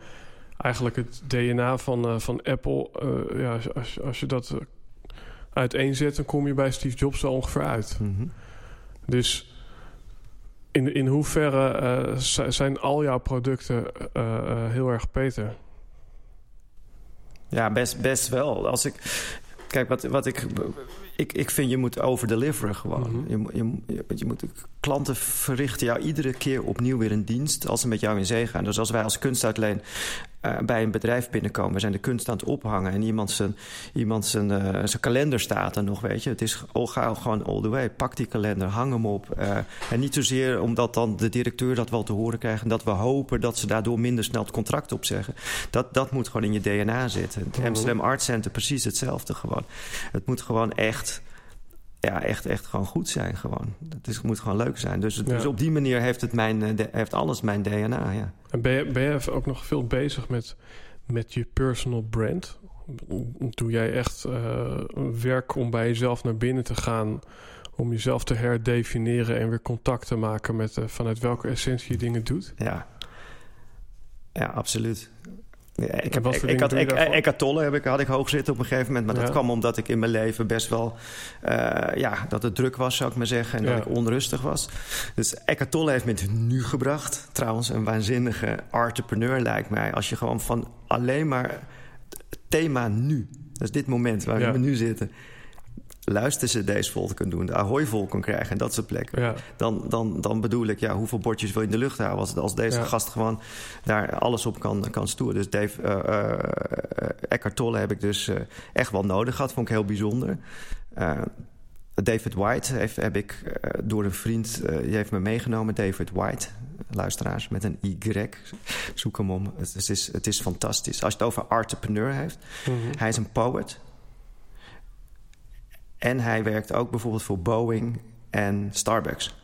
eigenlijk het DNA van, uh, van Apple, uh, ja, als, als je dat uiteenzet, dan kom je bij Steve Jobs zo ongeveer uit. Mhm. Dus in, in hoeverre zijn al jouw producten heel erg Peter? Ja, best, best wel. Als ik, kijk, wat, wat ik ik, ik vind je moet overdeliveren gewoon. Mhm. je, je, je, moet, klanten verrichten jou iedere keer opnieuw weer een dienst als ze met jou in zee gaan. Dus als wij als kunstuitleen uh, bij een bedrijf binnenkomen, we zijn de kunst aan het ophangen en iemand zijn, iemand zijn, uh, zijn kalender staat er nog, weet je. Het is al gauw gewoon all the way. Pak die kalender, hang hem op. Uh, en niet zozeer omdat dan de directeur dat wel te horen krijgt en dat we hopen dat ze daardoor minder snel het contract opzeggen. Dat, dat moet gewoon in je DNA zitten. Het mhm. Amsterdam Art Center precies hetzelfde gewoon. Het moet gewoon echt ja, echt, echt gewoon goed zijn. Gewoon. Het, is, moet gewoon leuk zijn. Dus, dus op die manier heeft, het mijn, eh, de, heeft alles mijn DNA. Ja. En ben je, ben je ook nog veel bezig met, met je personal brand? Doe jij echt uh, werk om bij jezelf naar binnen te gaan, om jezelf te herdefiniëren en weer contact te maken met uh, vanuit welke essentie je dingen doet? Ja, ja absoluut. Ik, heb, ik, ik, had, ik, had Tolle heb ik, had ik hoog zitten op een gegeven moment. Maar dat kwam omdat ik in mijn leven best wel... Uh, ja, dat het druk was, zou ik maar zeggen. En dat ik onrustig was. Dus Eckhart Tolle heeft me nu gebracht. Trouwens, een waanzinnige entrepreneur lijkt mij. Als je gewoon van alleen maar thema nu... Dat is dit moment waar we nu zitten luistercd's vol te kunnen doen, de Ahoy vol kan krijgen en dat soort plekken. Dan, dan, dan bedoel ik, ja, hoeveel bordjes wil je in de lucht houden als, als deze gast gewoon daar alles op kan, kan stoeren. Dus Dave uh, uh, Eckhart Tolle heb ik dus echt wel nodig gehad, vond ik heel bijzonder. David White heeft, heb ik eh, door een vriend, die heeft me meegenomen. David White, luisteraars, met een Y. Zoek hem om. Het is, het is fantastisch. Als je het over entrepreneur heeft. Mm -hmm. Hij is een poet. En hij werkt ook bijvoorbeeld voor Boeing en Starbucks.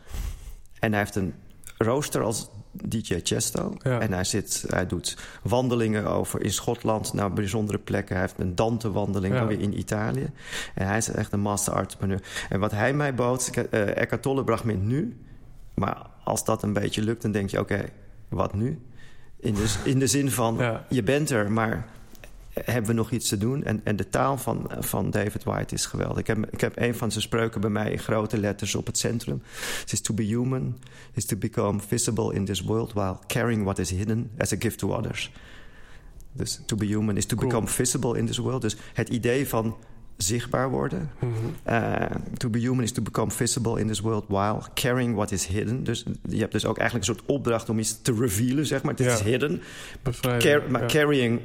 En hij heeft een rooster als DJ Chesto. Ja. En hij, zit, hij doet wandelingen over in Schotland naar bijzondere plekken. Hij heeft een Dante-wandeling ja. weer in Italië. En hij is echt een master entrepreneur. En wat hij mij bood, uh, Eckhart Tolle bracht me nu. Maar als dat een beetje lukt, dan denk je: oké, okay, wat nu? In de, in de zin van, ja. je bent er, maar hebben we nog iets te doen. En, en de taal van, van David White is geweldig. Ik heb, ik heb een van zijn spreuken bij mij in grote letters op het centrum. Het is to be human, is to become visible in this world... while carrying what is hidden as a gift to others. Dus to be human is to cool. become visible in this world. Dus het idee van zichtbaar worden. Mm -hmm. uh, to be human is to become visible in this world while carrying what is hidden. Dus je hebt dus ook eigenlijk een soort opdracht om iets te revealen, zeg maar. Het ja. is hidden. Car maar ja. carrying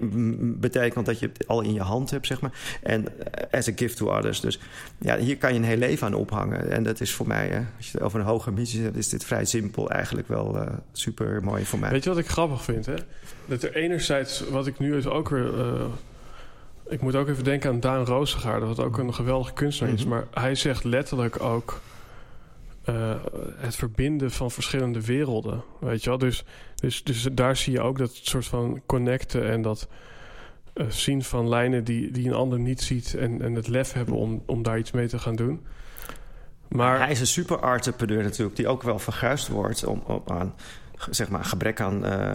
betekent dat je het al in je hand hebt, zeg maar. En uh, as a gift to others. Dus ja, hier kan je een heel leven aan ophangen. En dat is voor mij, uh, als je het over een hoge missie hebt, is dit vrij simpel eigenlijk wel uh, super mooi voor mij. Weet je wat ik grappig vind, hè? Dat er enerzijds, wat ik nu dus ook weer ik moet ook even denken aan Daan Roosegaarde, wat ook een geweldige kunstenaar is. Maar hij zegt letterlijk ook uh, het verbinden van verschillende werelden. Weet je wel? Dus, dus, dus daar zie je ook dat soort van connecten en dat uh, zien van lijnen die, die een ander niet ziet. En, en het lef hebben om, om daar iets mee te gaan doen. Maar hij is een super entrepreneur natuurlijk, die ook wel verguisd wordt om, om aan zeg maar, gebrek aan. Uh,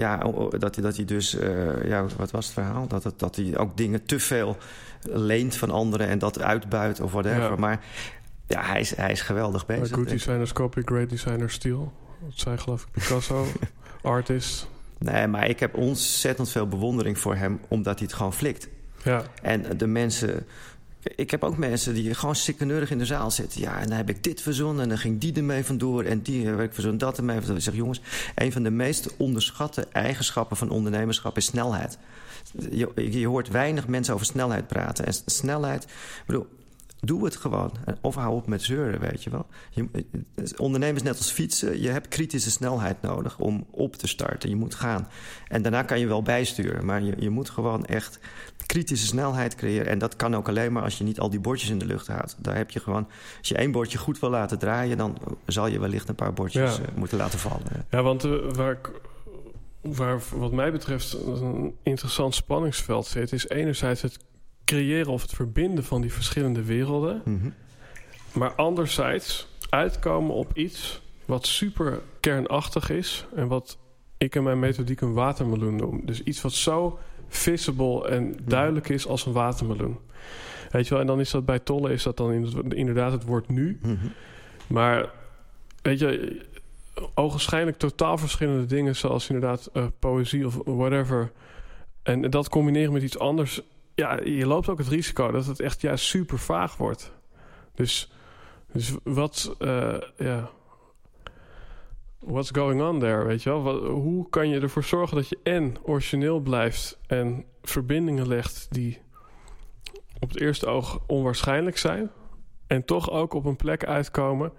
ja, dat, dat hij dus, uh, ja, wat was het verhaal? Dat, het, dat hij ook dingen te veel leent van anderen en dat uitbuit of whatever. Ja. Maar ja, hij is, hij is geweldig bezig. good designers copy, great designers steal. Dat zei geloof ik Picasso, artist. Nee, maar ik heb ontzettend veel bewondering voor hem, omdat hij het gewoon flikt. Ja. En de mensen ik heb ook mensen die gewoon sikkeneurig in de zaal zitten. Ja, en dan heb ik dit verzonnen en dan ging die ermee vandoor... en die heb ik verzonnen, dat ermee vandoor. Ik zeg, jongens, een van de meest onderschatte eigenschappen van ondernemerschap is snelheid. Je, je hoort weinig mensen over snelheid praten. En snelheid, bedoel, Doe het gewoon. Of hou op met zeuren, weet je wel. Je, ondernemen is net als fietsen. Je hebt kritische snelheid nodig om op te starten. Je moet gaan. En daarna kan je wel bijsturen. Maar je, je moet gewoon echt kritische snelheid creëren. En dat kan ook alleen maar als je niet al die bordjes in de lucht houdt. Daar heb je gewoon... Als je één bordje goed wil laten draaien... dan zal je wellicht een paar bordjes ja. uh, moeten laten vallen. Ja, want uh, waar ik waar wat mij betreft een interessant spanningsveld zit... is enerzijds het creëren of het verbinden van die verschillende werelden. Mm -hmm. Maar anderzijds uitkomen op iets wat super kernachtig is... en wat ik in mijn methodiek een watermeloen noem. Dus iets wat zo visible en duidelijk is als een watermeloen. Weet je wel, en dan is dat bij Tolle is dat dan inderdaad het woord nu. Mm -hmm. Maar weet je, ogenschijnlijk totaal verschillende dingen, zoals inderdaad uh, poëzie of whatever. En dat combineren met iets anders, ja, je loopt ook het risico dat het echt juist super vaag wordt. Dus, dus wat, uh, ja. What's going on there, weet je wel? Hoe kan je ervoor zorgen dat je en origineel blijft en verbindingen legt die op het eerste oog onwaarschijnlijk zijn en toch ook op een plek uitkomen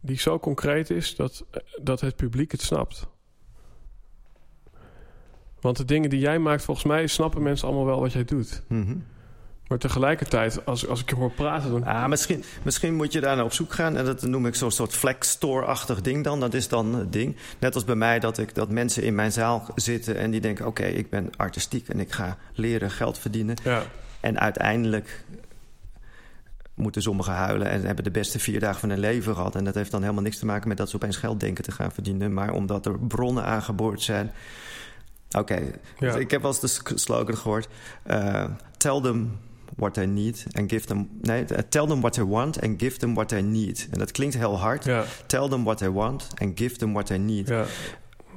die zo concreet is dat, dat het publiek het snapt? Want de dingen die jij maakt, volgens mij snappen mensen allemaal wel wat jij doet. Mm. Maar tegelijkertijd, als, als ik je hoor praten... Dan... Ah, misschien, misschien moet je daar naar op zoek gaan. En dat noem ik zo'n soort flex store-achtig ding dan. Dat is dan het ding. Net als bij mij dat, ik, dat mensen in mijn zaal zitten... en die denken, oké, okay, ik ben artistiek... en ik ga leren geld verdienen. Ja. En uiteindelijk moeten sommigen huilen... en hebben de beste vier dagen van hun leven gehad. En dat heeft dan helemaal niks te maken met dat ze opeens geld denken te gaan verdienen... maar omdat er bronnen aangeboord zijn... Oké, okay. ja. ik heb wel eens de slogan gehoord. Uh, tell them what they need and give them... Nee, tell them what they want and give them what they need. En dat klinkt heel hard. Ja. Tell them what they want and give them what they need. Ja.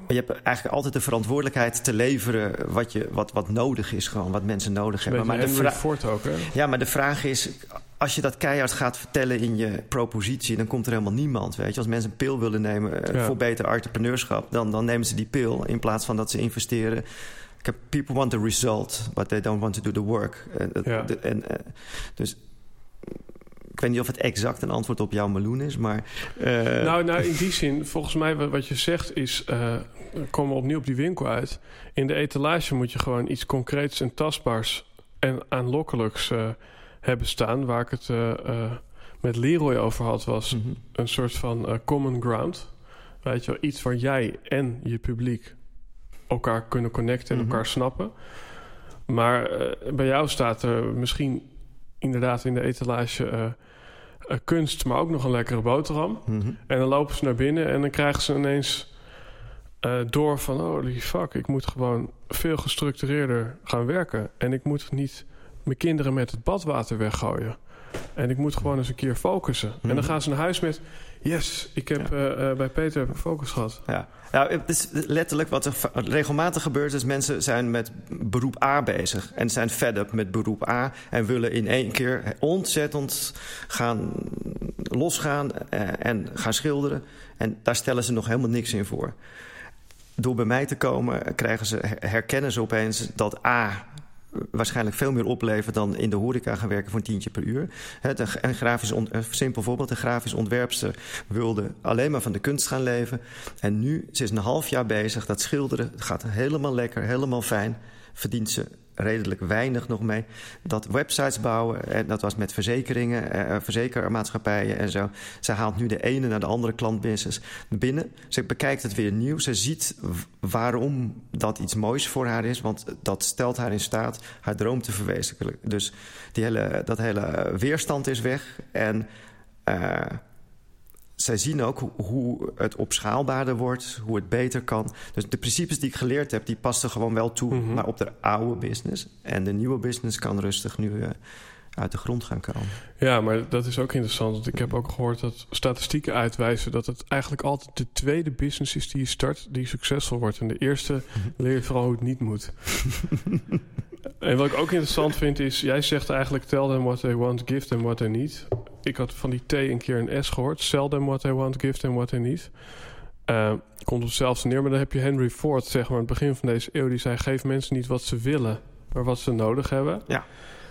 Je hebt eigenlijk altijd de verantwoordelijkheid te leveren wat, je, wat, wat nodig is, gewoon wat mensen nodig hebben. Maar de ook, hè? Ja, maar de vraag is: als je dat keihard gaat vertellen in je propositie, dan komt er helemaal niemand. Weet je, als mensen een pil willen nemen ja. voor beter entrepreneurschap, dan, dan nemen ze die pil in plaats van dat ze investeren. People want the result, but they don't want to do the work. En, ja. en, dus ik weet niet of het exact een antwoord op jouw meloen is, maar... Uh... Nou, nou, in die zin, volgens mij wat je zegt is... Uh, komen we opnieuw op die winkel uit. In de etalage moet je gewoon iets concreets en tastbaars... en aanlokkelijks uh, hebben staan. Waar ik het met Leroy over had, was mm -hmm. een soort van common ground. Weet je wel, iets waar jij en je publiek elkaar kunnen connecten en mm -hmm. elkaar snappen. Maar bij jou staat er misschien inderdaad in de etalage uh, kunst, maar ook nog een lekkere boterham. Mm -hmm. En dan lopen ze naar binnen en dan krijgen ze ineens door van... holy fuck, ik moet gewoon veel gestructureerder gaan werken. En ik moet niet mijn kinderen met het badwater weggooien. En ik moet gewoon eens een keer focussen. -hmm. En dan gaan ze naar huis met... Yes, ik heb ja. uh, bij Peter focus gehad. Ja. Nou, het is letterlijk wat er regelmatig gebeurt... is mensen zijn met beroep A bezig. En zijn fed up met beroep A. En willen in één keer ontzettend gaan losgaan en gaan schilderen. En daar stellen ze nog helemaal niks in voor. Door bij mij te komen krijgen ze, herkennen ze opeens dat A waarschijnlijk veel meer oplevert dan in de horeca gaan werken voor een tientje per uur. Een grafisch een simpel voorbeeld, een grafisch ontwerpster wilde alleen maar van de kunst gaan leven. En nu, ze is een half jaar bezig, dat schilderen gaat helemaal lekker, helemaal fijn. Verdient ze redelijk weinig nog mee. Dat websites bouwen, en dat was met verzekeringen, eh, verzekermaatschappijen en zo. Ze haalt nu de ene naar de andere klantbusiness binnen. Ze bekijkt het weer nieuw. Ze ziet waarom dat iets moois voor haar is, want dat stelt haar in staat haar droom te verwezenlijken. Dus die hele, dat hele weerstand is weg en. Zij zien ook hoe het opschaalbaarder wordt, hoe het beter kan. Dus de principes die ik geleerd heb, die passen gewoon wel toe, mm -hmm. maar op de oude business. En de nieuwe business kan rustig nu uh, uit de grond gaan komen. Ja, maar dat is ook interessant. Want ik heb ook gehoord dat statistieken uitwijzen dat het eigenlijk altijd de tweede business is die je start, die succesvol wordt. En de eerste -hmm. leer je vooral hoe het niet moet. en wat ik ook interessant vind is, jij zegt eigenlijk tell them what they want, give them what they need ik had van die T een keer een S gehoord. Sell them what they want, give them what they need. Uh, komt op hetzelfde neer, maar dan heb je Henry Ford, zeg maar, aan het begin van deze eeuw, die zei: geef mensen niet wat ze willen, maar wat ze nodig hebben. Ja.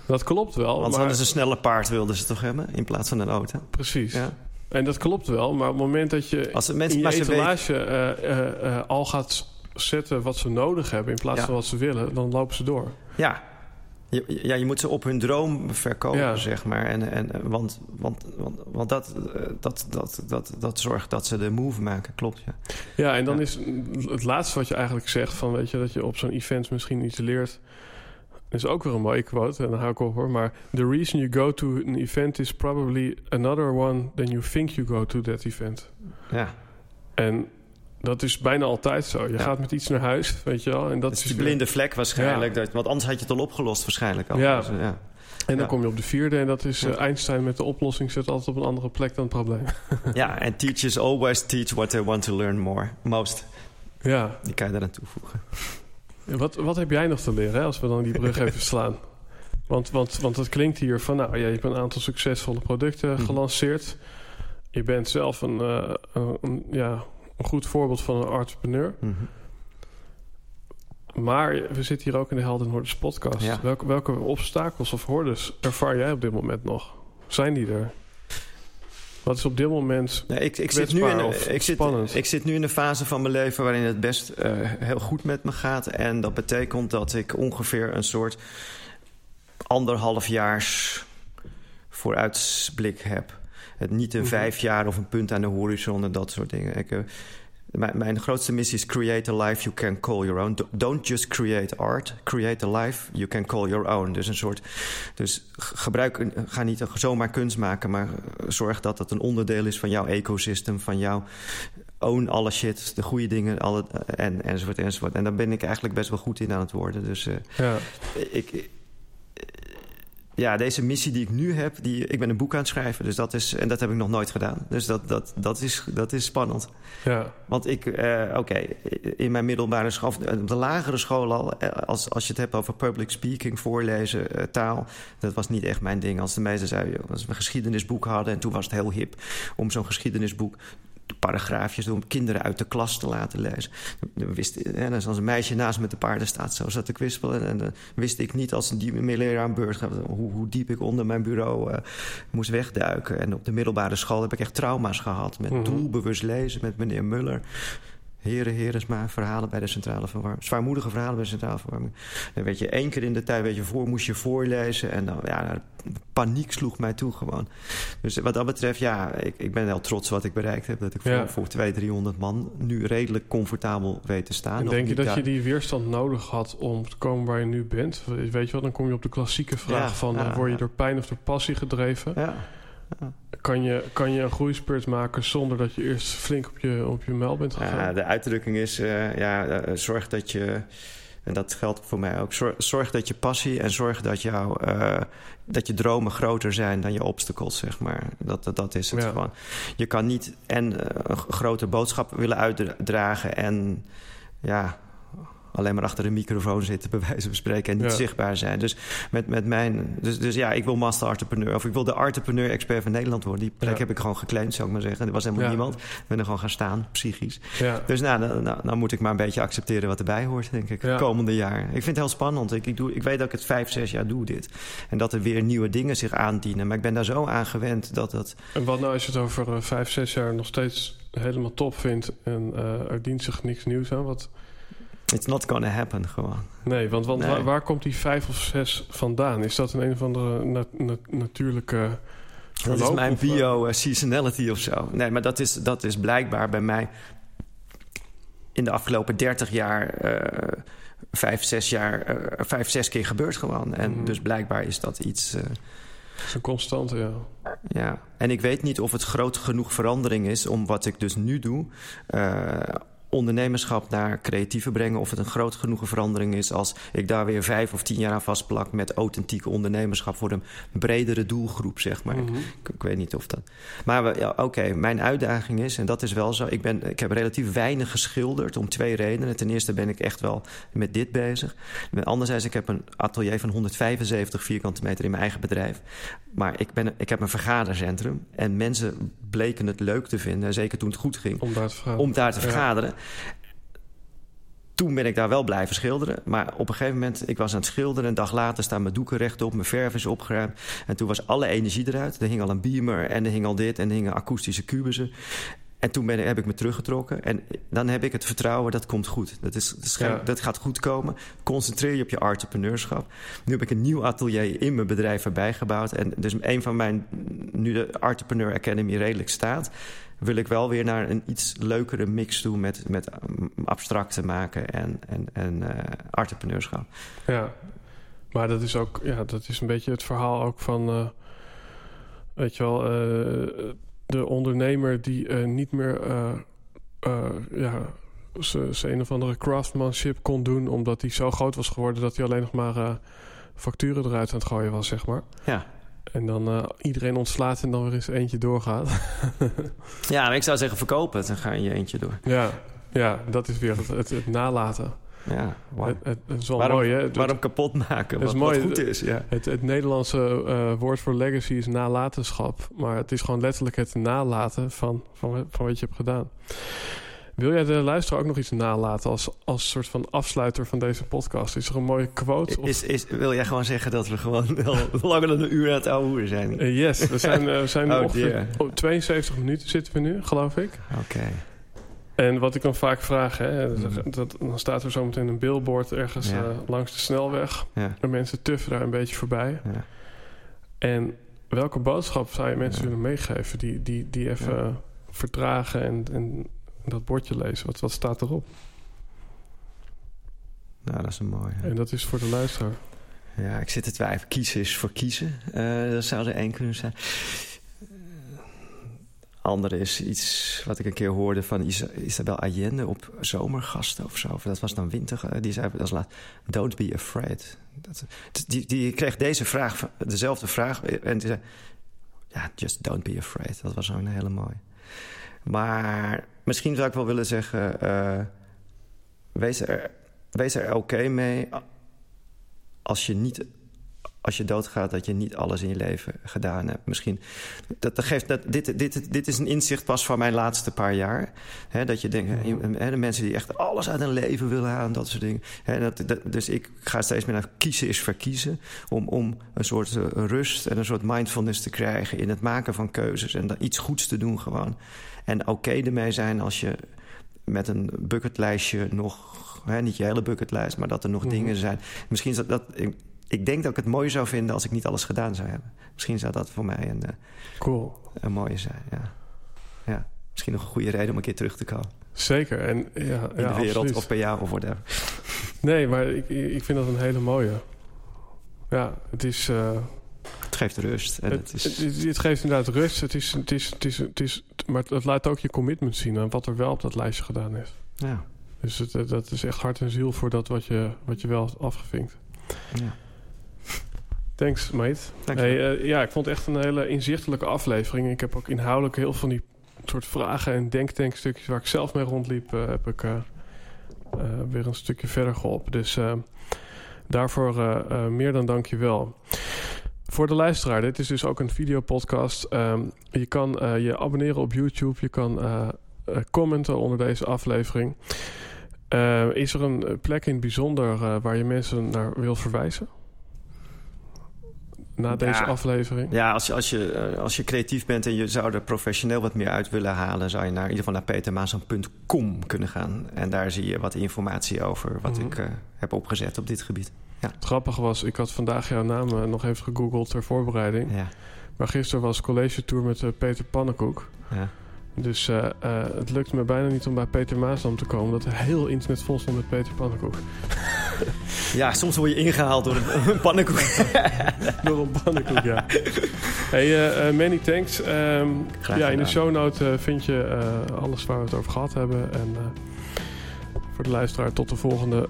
Dat klopt wel. Want maar... hadden ze een snelle paard, wilden ze toch hebben, in plaats van een auto. Precies. Ja. En dat klopt wel, maar op het moment dat je Als mensen, in je etalage weet... uh, uh, uh, al gaat zetten wat ze nodig hebben in plaats ja. van wat ze willen, dan lopen ze door. Ja, je, ja, je moet ze op hun droom verkopen, ja. zeg maar. En, en, want want, want, want dat, dat, dat, dat, dat zorgt dat ze de move maken, klopt. Ja, ja en dan ja. is het laatste wat je eigenlijk zegt... van weet je, dat je op zo'n event misschien iets leert... is ook weer een mooie quote, en dan hou ik op hoor. Maar the reason you go to an event is probably another one... than you think you go to that event. Ja. En dat is bijna altijd zo. Je ja. gaat met iets naar huis, weet je wel. En dat, dat is die blinde vlek waarschijnlijk. Dat, want anders had je het al opgelost waarschijnlijk. Al. Dus, ja. En dan kom je op de vierde en dat is uh, Einstein met de oplossing zit altijd op een andere plek dan het probleem. ja, en teachers always teach what they want to learn more. Most. Ja. Die kan je eraan toevoegen. Wat, wat heb jij nog te leren hè, als we dan die brug even slaan? Want, want, want het klinkt hier van, nou ja, je hebt een aantal succesvolle producten mm. gelanceerd. Je bent zelf een, uh, een, een ja, een goed voorbeeld van een entrepreneur. Mm -hmm. Maar we zitten hier ook in de Helden Hordes podcast. Ja. Welke, welke obstakels of hordes ervaar jij op dit moment nog? Zijn die er? Wat is op dit moment nee, ik, ik zit nu in, ik zit, ik zit nu in een fase van mijn leven waarin het best uh, heel goed met me gaat. En dat betekent dat ik ongeveer een soort anderhalfjaars vooruitblik heb. Het niet een -hmm. vijf jaar of een punt aan de horizon en dat soort dingen. Ik, uh, mijn, mijn, grootste missie is create a life you can call your own. Don't just create art, create a life you can call your own. Dus een soort. Dus gebruik, ga niet zomaar kunst maken, maar zorg dat het een onderdeel is van jouw ecosysteem, van jouw own alle shit, de goede dingen, alle, en, enzovoort, enzovoort. En daar ben ik eigenlijk best wel goed in aan het worden. Dus uh, ja. ik, ja, deze missie die ik nu heb, die, ik ben een boek aan het schrijven. Dus dat is, en dat heb ik nog nooit gedaan. Dus dat, dat, dat, is, dat is spannend. Ja. Want ik, uh, oké, okay, in mijn middelbare school, op de lagere school al, als, als je het hebt over public speaking, voorlezen, uh, taal, dat was niet echt mijn ding. Als de meesten zeiden, als we een geschiedenisboek hadden en toen was het heel hip om zo'n geschiedenisboek paragraafjes doen om kinderen uit de klas te laten lezen. Dan wist, hè, als een meisje naast met de paarden staat, zo zat te kwispelen. En dan wist ik niet als een die leraar aan beurt gaat, hoe, hoe, diep ik onder mijn bureau uh, moest wegduiken. En op de middelbare school heb ik echt trauma's gehad met mm -hmm. doelbewust lezen met meneer Muller. Heren, heren, maar verhalen bij de centrale verwarming. Zwaarmoedige verhalen bij de centrale verwarming. Dan weet je één keer in de tijd, weet je, voor moest je voorlezen. En dan, ja, paniek sloeg mij toe gewoon. Dus wat dat betreft, ja, ik, ik ben heel trots wat ik bereikt heb. Dat ik voor, ja. voor 200, 300 man nu redelijk comfortabel weet te staan. En denk je dat daar... je die weerstand nodig had om te komen waar je nu bent? Weet je wat, dan kom je op de klassieke vraag ja, van... Ja, word je door pijn of door passie gedreven? Ja. Kan je, kan je een groeispurt maken zonder dat je eerst flink op je, op je mel bent gegaan? Ja, de uitdrukking is, uh, ja, uh, zorg dat je... En dat geldt voor mij ook. Zorg, zorg dat je passie en zorg dat, jou, uh, dat je dromen groter zijn dan je obstacles, zeg maar. Dat, dat, dat is het ja. gewoon. Je kan niet en een grote boodschap willen uitdragen en ja, alleen maar achter een microfoon zitten, bij wijze van spreken, en niet ja. zichtbaar zijn. Dus met, met mijn. Dus, dus ja, ik wil master entrepreneur. Of ik wil de entrepreneur expert van Nederland worden. Die plek ja. heb ik gewoon geclaimd, zou ik maar zeggen. Er was helemaal ja. niemand. Ik ben er gewoon gaan staan, psychisch. Dus nou, nou, nou, nou, moet ik maar een beetje accepteren wat erbij hoort, denk ik. Komende jaar. Ik vind het heel spannend. Ik, ik, doe, ik weet dat ik het vijf, zes jaar doe, dit. En dat er weer nieuwe dingen zich aandienen. Maar ik ben daar zo aan gewend dat dat. En wat nou als je het over uh, vijf, zes jaar nog steeds helemaal top vindt en uh, er dient zich niks nieuws aan? Wat. It's not gonna happen, gewoon. Nee, want, want nee. Waar, waar, komt die vijf of zes vandaan? Is dat een een of andere na, na, natuurlijke... Dat is mijn bio-seasonality of zo. Nee, maar dat is, dat is blijkbaar bij mij... in de afgelopen dertig jaar... Uh, vijf, zes jaar... Uh, vijf, zes keer gebeurd gewoon. En mm. dus blijkbaar is dat iets... Uh, dat is een constante, ja. Ja, en ik weet niet of het groot genoeg verandering is... om wat ik dus nu doe ondernemerschap naar creatieve brengen. Of het een groot genoegen verandering is als ik daar weer vijf of tien jaar aan vastplak met authentieke ondernemerschap voor een bredere doelgroep, zeg maar. Mm -hmm. ik, ik, weet niet of dat. Maar ja, oké, okay, mijn uitdaging is, en dat is wel zo, ik, ben, ik heb relatief weinig geschilderd om twee redenen. Ten eerste ben ik echt wel met dit bezig. Anderzijds, ik heb een atelier van 175 vierkante meter in mijn eigen bedrijf. Maar ik, ben, ik heb een vergadercentrum en mensen bleken het leuk te vinden, zeker toen het goed ging, om daar te vergaderen. Om daar te vergaderen. Ja. Toen ben ik daar wel blijven schilderen. Maar op een gegeven moment, ik was aan het schilderen. Een dag later staan mijn doeken rechtop, mijn verf is opgeruimd. En toen was alle energie eruit. Er hing al een beamer en er hing al dit en er hingen akoestische kubussen. En toen ben, heb ik me teruggetrokken. En dan heb ik het vertrouwen, dat komt goed. Dat, is, dat, ja. dat gaat goed komen. Concentreer je op je entrepreneurschap. Nu heb ik een nieuw atelier in mijn bedrijf erbij gebouwd. En dus een van mijn, nu de Entrepreneur Academy redelijk staat... wil ik wel weer naar een iets leukere mix toe met, met abstracte maken en, en, en uh, entrepreneurschap. Ja, maar dat is ook, ja, dat is een beetje het verhaal ook van... Uh, weet je wel... Uh, de ondernemer die niet meer ja, zijn een of andere craftsmanship kon doen, omdat hij zo groot was geworden dat hij alleen nog maar facturen eruit aan het gooien was, zeg maar. Ja. En dan iedereen ontslaat en dan weer eens eentje doorgaat. ja, maar ik zou zeggen verkopen het en ga je eentje door. Ja, ja dat is weer het, het, het nalaten. Ja, wow. het, het, het, is wel waarom, mooi, hè? waarom kapot maken? Wat, is mooi. wat goed is, ja. Het, het Nederlandse uh, woord voor legacy is nalatenschap. Maar het is gewoon letterlijk het nalaten van, van, van wat je hebt gedaan. Wil jij de luisteraar ook nog iets nalaten als, als soort van afsluiter van deze podcast? Is er een mooie quote? Is, is, wil jij gewoon zeggen dat we gewoon wel langer dan een uur aan het ouwe zijn? Uh, yes, we zijn, uh, we zijn oh, ongeveer dear. 72 minuten zitten we nu, geloof ik. Oké. Okay. En wat ik dan vaak vraag, hè, dat, dan staat er zometeen een billboard ergens ja. uh, langs de snelweg. Ja. En mensen tuffen daar een beetje voorbij. Ja. En welke boodschap zou je mensen willen meegeven die, die, die even vertragen en, en dat bordje lezen? Wat, wat staat erop? Nou, dat is een mooie. En dat is voor de luisteraar. Ja, ik zit te twijfelen. Kiezen is voor kiezen. Uh, dat zou er één kunnen zijn andere is iets wat ik een keer hoorde van Is Isabel Allende op zomergasten of zo. Dat was dan winter. Die zei als laat: Don't be afraid. Dat, die, die kreeg deze vraag, dezelfde vraag. En die zei: Ja, just don't be afraid. Dat was zo'n hele mooie. Maar misschien zou ik wel willen zeggen: uh, wees er, wees er oké okay mee als je niet als je doodgaat dat je niet alles in je leven gedaan hebt. Misschien, dat, dat geeft, dat, dit, dit, dit is een inzicht pas van mijn laatste paar jaar. Dat je denkt, hè, de mensen die echt alles uit hun leven willen halen, dat soort dingen. Dat, dat, dus ik ga steeds meer naar kiezen is verkiezen. Om, om een soort uh, rust en een soort mindfulness te krijgen in het maken van keuzes. En dan iets goeds te doen gewoon. En oké okay ermee zijn als je met een bucketlijstje nog... Hè, niet je hele bucketlijst, maar dat er nog mm -hmm. dingen zijn. Misschien is dat... dat ik, ik denk dat ik het mooi zou vinden als ik niet alles gedaan zou hebben. Misschien zou dat voor mij een, uh, cool. een mooie zijn, ja. ja. Misschien nog een goede reden om een keer terug te komen. Zeker. En, ja, In ja, de wereld absoluut. of per jaar of whatever. Nee, maar ik, ik vind dat een hele mooie. Ja, het is... Uh, het geeft rust. En het, het, is... het, het, geeft inderdaad rust. Het is, het is, het is, het is, maar het laat ook je commitment zien aan wat er wel op dat lijstje gedaan is. Ja. Dus het, dat is echt hart en ziel voor dat wat je, wat je wel hebt afgevinkt. Ja. Thanks, mate. Hey, uh, ja, ik vond het echt een hele inzichtelijke aflevering. Ik heb ook inhoudelijk heel veel van die soort vragen en denktankstukjes waar ik zelf mee rondliep, uh, heb ik uh, weer een stukje verder geholpen. Dus daarvoor meer dan dank je wel. Voor de luisteraar, dit is dus ook een videopodcast. Um, je kan uh, je abonneren op YouTube. Je kan uh, uh, commenten onder deze aflevering. is er een plek in het bijzonder waar je mensen naar wil verwijzen? Na deze ja. aflevering? Ja, als je, als, je, als je creatief bent en je zou er professioneel wat meer uit willen halen... zou je naar, in ieder geval naar petermaasam.com kunnen gaan. En daar zie je wat informatie over wat mm -hmm. ik heb opgezet op dit gebied. Ja. Het grappige was, ik had vandaag jouw naam nog even gegoogeld ter voorbereiding. Ja. Maar gisteren was college tour met uh, Peter Pannenkoek. Ja. Dus uh, het lukte me bijna niet om bij Peter Maasdam te komen. Dat heel internet vol stond met Peter Pannenkoek. Ja, soms word je ingehaald door een, een pannenkoek. door een pannenkoek, ja. Hey, many thanks. Um, ja, in de show note vind je alles waar we het over gehad hebben. En voor de luisteraar tot de volgende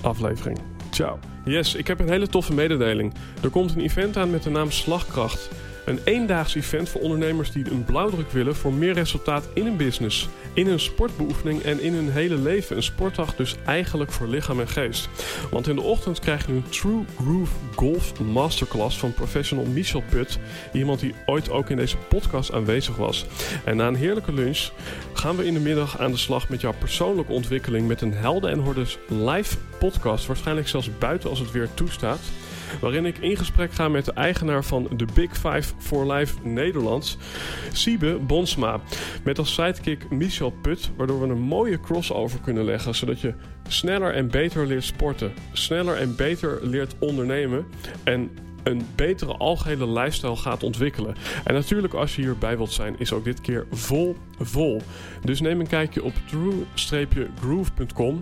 aflevering. Ciao. Yes, ik heb een hele toffe mededeling. Er komt een event aan met de naam Slagkracht. Een eendaags event voor ondernemers die een blauwdruk willen voor meer resultaat in hun business, in hun sportbeoefening en in hun hele leven. Een sportdag dus eigenlijk voor lichaam en geest. Want in de ochtend krijg je een True Groove Golf Masterclass van professional Michel Put. Iemand die ooit ook in deze podcast aanwezig was. En na een heerlijke lunch gaan we in de middag aan de slag met jouw persoonlijke ontwikkeling met een Helden en Hordes live podcast. Waarschijnlijk zelfs buiten als het weer toestaat waarin ik in gesprek ga met de eigenaar van de Big Five for Life Nederlands, Siebe Bonsma. Met als sidekick Michel Put, waardoor we een mooie crossover kunnen leggen, zodat je sneller en beter leert sporten, sneller en beter leert ondernemen en een betere algehele lifestyle gaat ontwikkelen. En natuurlijk als je hierbij wilt zijn, is ook dit keer vol vol. Dus neem een kijkje op true-groove.com.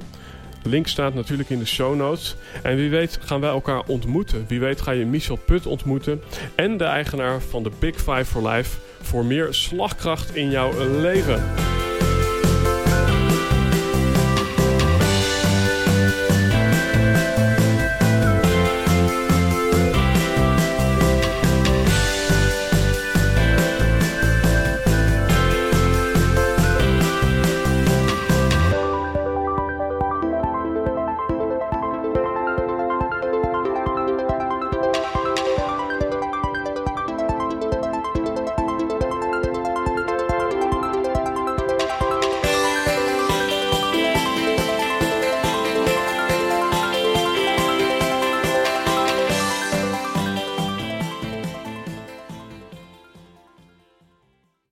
Link staat natuurlijk in de show notes. En wie weet gaan wij elkaar ontmoeten. Wie weet ga je Michel Put ontmoeten. En de eigenaar van de Big Five for Life. Voor meer slagkracht in jouw leven.